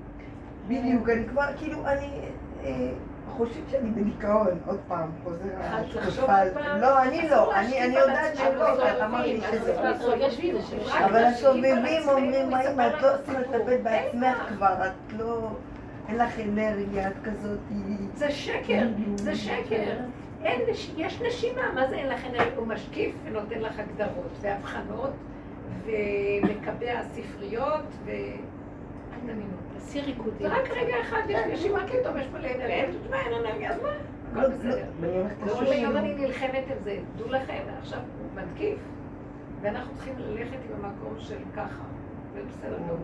בדיוק, אני כבר, כאילו, אני חושבת שאני בדיכאון, עוד פעם, חוזר לא, אני לא, אני יודעת שלא, את אמרת לי שזה... אבל הסובבים אומרים, מה אם את לא צריכה לטפל בעצמך כבר, את לא... אין לך אנרגיה, את כזאת... זה שקר, זה שקר. אין, יש נשימה, מה זה אין לך אנרגיה? הוא משקיף ונותן לך הגדרות והבחנות ומקבע ספריות ו... תעשי ריקודים. זה רק רגע אחד, יש נשימה פתאום, יש מלא אנרגיה, אין אנרגיה, אז מה? הכל בסדר. כל היום אני נלחמת עם זה. דעו לכם, עכשיו הוא מתקיף, ואנחנו צריכים ללכת עם המקום של ככה, זה בסדר גמור.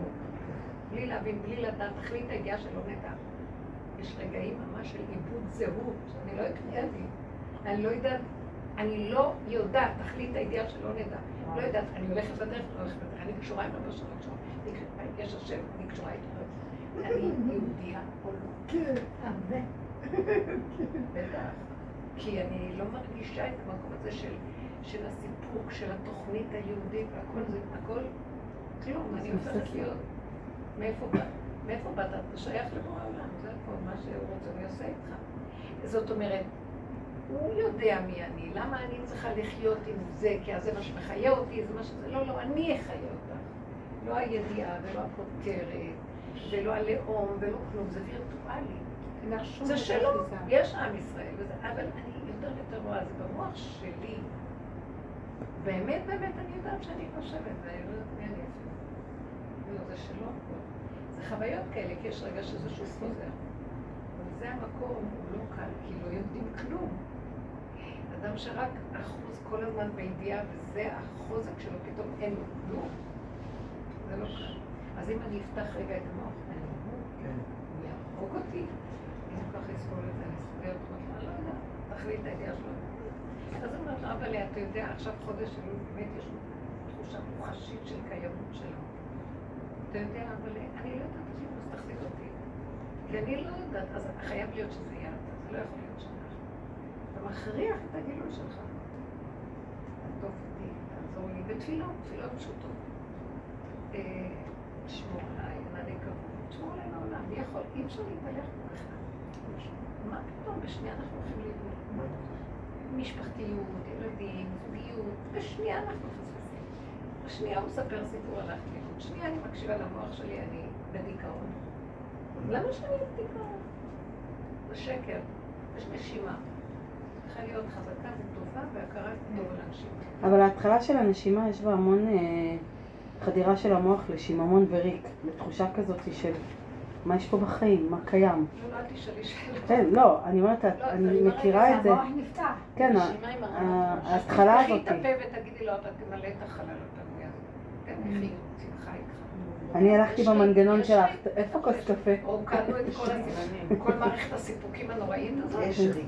בלי להבין, בלי לדעת, תכלית הידיעה שלא נדע. יש רגעים ממש של איבוד זהות, אני לא הקראתי, אני לא יודעת, אני לא יודעת, תכלית הידיעה שלא נדע. לא יודעת, אני הולכת בדרך, לא הולכת בדרך, אני קשורה עם אבא שלו, יש השם, אני קשורה איתו. אני יהודייה או לא? [LAUGHS] כן, בטח. כי אני לא מרגישה את המקום הזה של, של הסיפוק, של התוכנית היהודית והכל זה, הכל כלום, אני הופכת להיות. מאיפה באת? אתה שייך לבוא העולם, זה הכל, מה שהוא רוצה, אני עושה איתך. זאת אומרת, הוא יודע מי אני, למה אני צריכה לחיות עם זה, כי זה מה שמחיה אותי, זה מה שזה, לא, לא, אני אחיה אותך. לא הידיעה ולא הכותרת, ולא הלאום ולא כלום, זה וירטואלי. זה שלו, יש עם ישראל, אבל אני יותר ויותר רואה, זה במוח שלי. באמת, באמת, אני יודעת שאני חושבת, ואני לא יודעת מי אני אפילו. לא, זה שלו זה חוויות כאלה, כי יש רגע שזה שוב חוזר. וזה המקום, הוא לא קל, כי לא יודעים כלום. אדם שרק אחוז כל הזמן בידיעה, וזה החוזק שלו, פתאום אין לו כלום. זה לא קל. אז אם אני אפתח רגע את המוח, אני כן. הוא יהרוג אותי. אם הוא ככה יסבול את זה, אני אסביר אותו, אני לא יודעת, תחליט את הידיעה שלו. אז לו, אבל אתה יודע, עכשיו חודש אלול, באמת יש לו תחושה מוחשית של קיימות שלו. אתה יודע, אבל אני לא יודעת אפילו, אז תחזיק אותי. כי אני לא יודעת, אז חייב להיות שזה יהיה אתה, זה לא יכול להיות שאנחנו. אתה מכריח את הגילוי שלך. תעטוף אותי, תעזור לי, בתפילות, תפילות פשוטות. אה, תשמור עליי, ענני כבוד, תשמור עליי לעולם, מי יכול? אי אפשר להתהלך כל אחד. מה פתאום, בשנייה אנחנו הולכים לאיבוד. משפחתיות, ילדים, זוגיות, בשנייה אנחנו מפספסים. בשנייה הוא מספר סיפור על האחריות, שנייה אני מקשיבה למוח שלי, אני בדיכאון. למה שאני בדיכאון? זה שקר, יש נשימה. צריכה להיות חזקה וטובה והכרה טוב לאנשים. אבל ההתחלה של הנשימה יש בה המון אה, חדירה של המוח לשיממון וריק, לתחושה כזאת של מה יש פה בחיים, מה קיים. לא, אל תשאלי שאלה. כן, לא, אני אומרת, לא, אני מכירה את זה. המוח נפתח. כן, ההתחלה הזאת. תפתחי את הפה ותגידי לו, אתה תמלא את החלל אני הלכתי במנגנון שלך, איפה כוס קפה? רוקדנו את כל מערכת הסיפוקים הנוראית הזאת,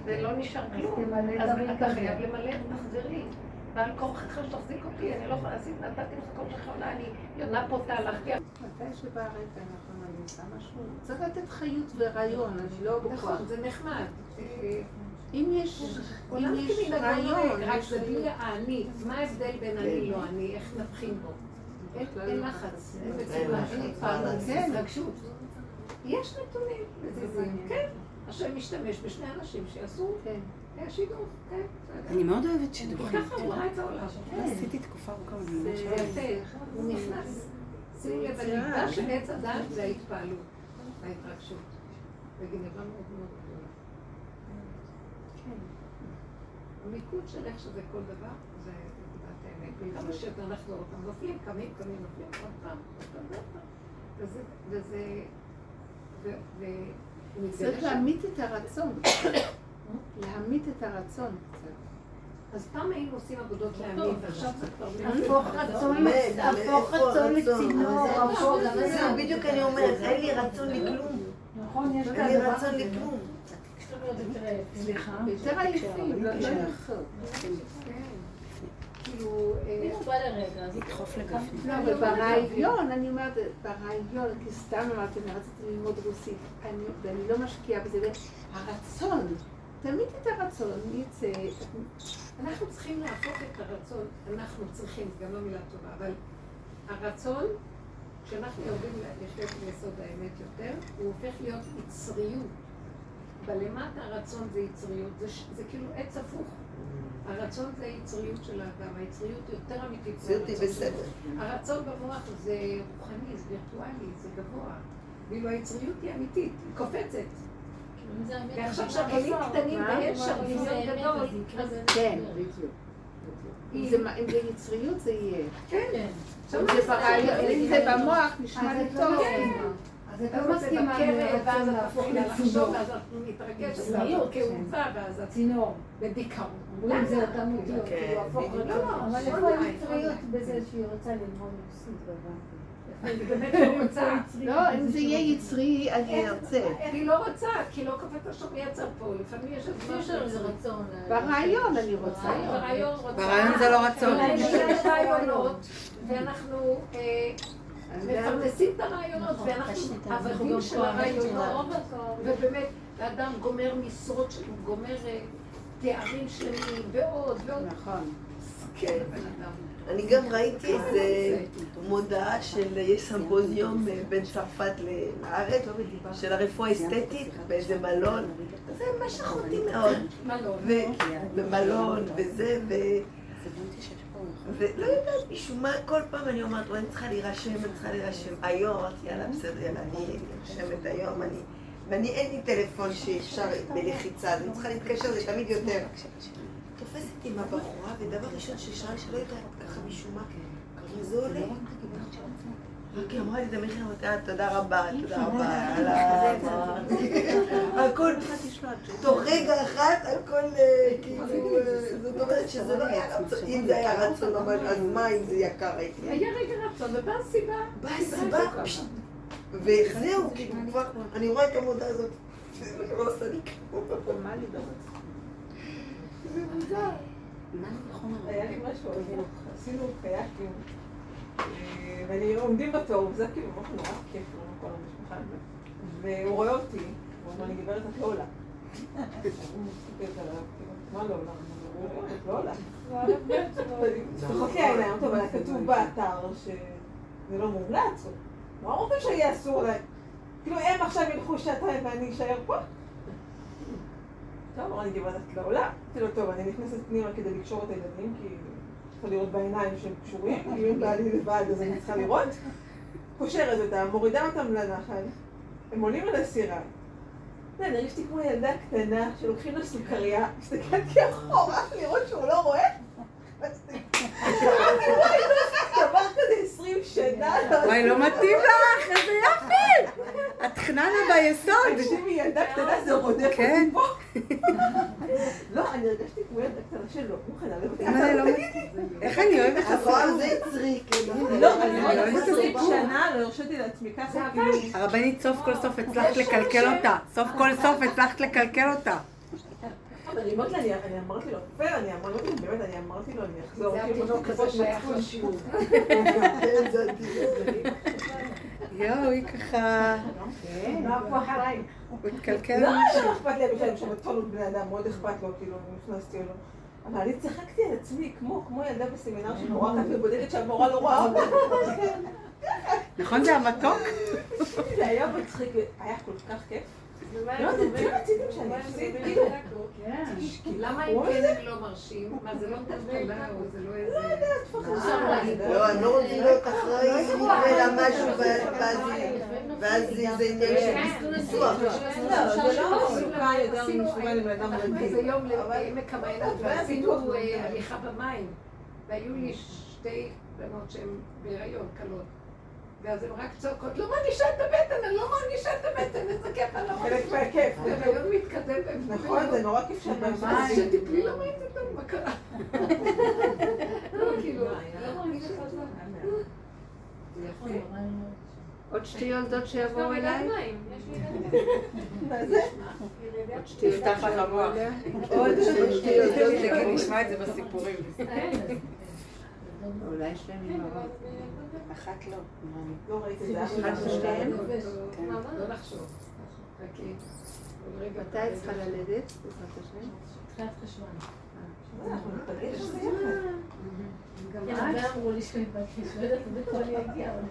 ולא נשאר כלום. אז אתה חייב למלא, תחזרי. ועל כורחך שתחזיק אותי, אני לא יכולה להזיק, נתתי לך כל כך עונה, אני יונה פה הלכתי. מתי שבא הרגע אני עושה משהו, צריך לתת חיות ורעיון, אני לא בטוחה. נכון, זה נחמד. אם יש רעיון, רק זה בלי האני, מה ההבדל בין אני לא אני, איך נבחין בו? אין לחץ, אין מצוקה, אין התפעלות, כן, רגשות. יש נתונים, כן, השם משתמש בשני אנשים שיעשו כן. כן. אני מאוד אוהבת שידוכים. ככה הוא ראה את העולם. עשיתי תקופה ארוכה. זה יפה, הוא נכנס. שימו לב, הליבה של עץ הדת זה ההתפעלות, ההתרגשות. וגנבה מאוד מאוד גדולה. כן. המיקוד של איך שזה כל דבר. כמה שיותר נחזור אותם, נופלים, קמים, קמים, נופלים, עוד פעם, עוד פעם, וזה... צריך להמית את הרצון. להמית את הרצון. אז פעם היינו עושים עבודות להמית, עכשיו זה כבר... הפוך רצון, הפוך רצון לצינור, זהו, בדיוק אני אומרת, אין לי רצון לכלום. נכון, יש כאן אין לי רצון לכלום. סליחה? יותר עייפים, לא כאילו... לדחוף לגפני. לא, אבל ברעיון, אני אומרת, ברעיון, כי סתם אמרתי, אני רציתי ללמוד רוסית, ואני לא משקיעה בזה, הרצון. תמיד את הרצון, יצא... אנחנו צריכים להפוך את הרצון, אנחנו צריכים, גם לא מילה טובה, אבל הרצון, כשאנחנו יורדים לחיות ביסוד האמת יותר, הוא הופך להיות יצריות. בלמטה הרצון זה יצריות, זה, זה כאילו עץ הפוך. הרצון זה היצריות של האדם, היצריות יותר אמיתית. יצריות היא בסדר. הרצון במוח זה רוחני, זה וירטואלי, זה גבוה. ואילו היצריות היא אמיתית, היא קופצת. ועכשיו שהכלים קטנים ויש שם דמיון גדול. כן, בדיוק. אם זה יצריות זה יהיה. כן. אם זה במוח נשמע לי טוב. אז את לא מסכימה לרצון להפוך לצינור. ואז אנחנו נתרגש, אז כאובה, ואז הצינור. בדיכאון. אומרים זה אותם אותיות, כאילו הפוך רצון. אבל איפה היצריות בזה שהיא רוצה ללמוד רוסית, באמת לא. לא, אם זה יהיה יצרי, אני ארצה. אני לא רוצה, כי לא קפאת השם יצר פה, לפעמים יש איזה רצון. ברעיון אני רוצה. ברעיון זה לא רצון. יש רעיונות, ואנחנו אה, מפרנסים את הרעיונות, ואנחנו עבדים של הרעיונות, ובאמת, האדם גומר משרות גומר אה, תארים שלמים, ועוד ועוד. נכון. כן. אני גם ראיתי איזה מודעה של, יש סמפוזיום בין צרפת לארץ, של הרפואה האסתטית באיזה מלון. זה משך אותי מאוד. במלון וזה, ו... ולא יודעת, משום מה, כל פעם אני אומרת, אני צריכה להירשם, אני צריכה להירשם. היום אמרתי, יאללה, בסדר, יאללה, אני נרשמת היום, אני... ואני, אין לי טלפון שאפשר בלחיצה, אני צריכה להתקשר, זה תמיד יותר. תופסת עם הבחורה, ודבר ראשון ששאל שלא יודעת, ככה משום מה, כמה זה עולה. רק היא אמרה לי את המחיר, אמרתי, תודה רבה, תודה רבה, הכל, תוך רגע אחד, על כל, כאילו, זאת אומרת שזה לא היה רצון, אם זה היה רצון, אז מה אם זה יקר הייתי? היה רגע רצון, ובאה סיבה. באה סיבה, וזהו, כאילו כבר, אני רואה את המודעה הזאת, זה לא עושה לי כלום. זה מוזר. היה לי משהו, עשינו קייקים, ואני עומדים בתור, וזה כאילו ממש נורא כיף לנו כל המשפחה, והוא רואה אותי, הוא אומר לי, גברת, את לא עולה. הוא מסתכל עליו, מה לא עולה? את לא עולה. צוחק לי העיניים, טוב, היה כתוב באתר שזה לא מומלץ, מה רוצים שיהיה אסור להם? כאילו הם עכשיו ילכו שעתיים ואני אשאר פה? טוב, אמרה לי גבעת את לעולה. אמרתי לו, טוב, אני נכנסת פנימה כדי לקשור את הילדים, כי צריכה לראות בעיניים שהם קשורים, אם בא לי לבד אז אני צריכה לראות. קושרת אותם, מורידה אותם לנחל, הם עולים על הסירה. אני הרגשתי כמו ילדה קטנה שלוקחים לה סוכריה, הסתכלתי אחורה לראות שהוא לא רואה. [LAUGHS] דבר כזה עשרים שנה. וואי, לא מתאים לך, איזה יופי! את חננה ביסוד. תקשיבי, ילדה קטנה זה רודף כן. לא, אני הרגשתי כמו ילדה קטנה שלא מוכנה לבטח. לא איך אני אוהבת את הפעם זה יצרי, כאילו. לא, אני לא עשרים שנה, לא הרשיתי לעצמי ככה, כאילו... הרבנית, סוף כל סוף הצלחת לקלקל אותה. סוף כל סוף הצלחת לקלקל אותה. אני אמרתי לה, אני אמרתי לו, פייר, אני אמרתי לו, באמת, אני אמרתי לו, אני אחזור. זה התינוק כזה שייך לשיעור. יואו, היא ככה... הוא התקלקל לא, משהו. לא אכפת לי בשביל שבטון בני אדם, מאוד אכפת לו, כאילו, נכנסתי לו. אבל אני צחקתי על עצמי, כמו יילדה בסמינר שנורא ככה ובודקת שהמורה לא רואה אותה. נכון זה המתוק? [LAUGHS] זה היה מצחיק, היה כל כך כיף. לא, זה די רציתם שאני אפסיד, כאילו. למה אם כן לא מרשים? מה, זה לא טלטלה או זה לא איזה... לא, הם לא רוצים להיות אחראים, יקרה לה משהו ואז זה עניין של ניסוח. לא, זה לא מסוכן יותר מסוכן לבן אדם רגיל. איזה יום לעמק המעיינות ועשינו הליכה במים. והיו לי שתי בנות שהן בהיריון קלות ואז הן רק צועקות, לא מרגישה את הבטן, אני לא מרגישה את הבטן, איזה כיף, אני לא מרגישה. חלק מהכיף. והיום מתקדם נכון, זה נורא כיף שאת אז שתפלי לא ראית אותם, מה קרה? לא, כאילו, לא מרגישה את זה. עוד שתי יולדות שיבואו אליי? מה זה? עוד שתי יולדות שיבואו אליי? עוד שתי יולדות כן, נשמע את זה בסיפורים. אולי שתיהן אימהות. אחת לא. לא ראיתי את זה. אחת ושתיהן? לא לחשוב. חכי. מתי היא צריכה ללדת? בעזרת השם? תחילת זה יחד. כן, הרבה אמרו לי שאני מבקש, לא יודעת איפה אני אגיע, אבל...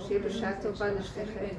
שיהיה בשעה טובה לשתיכם.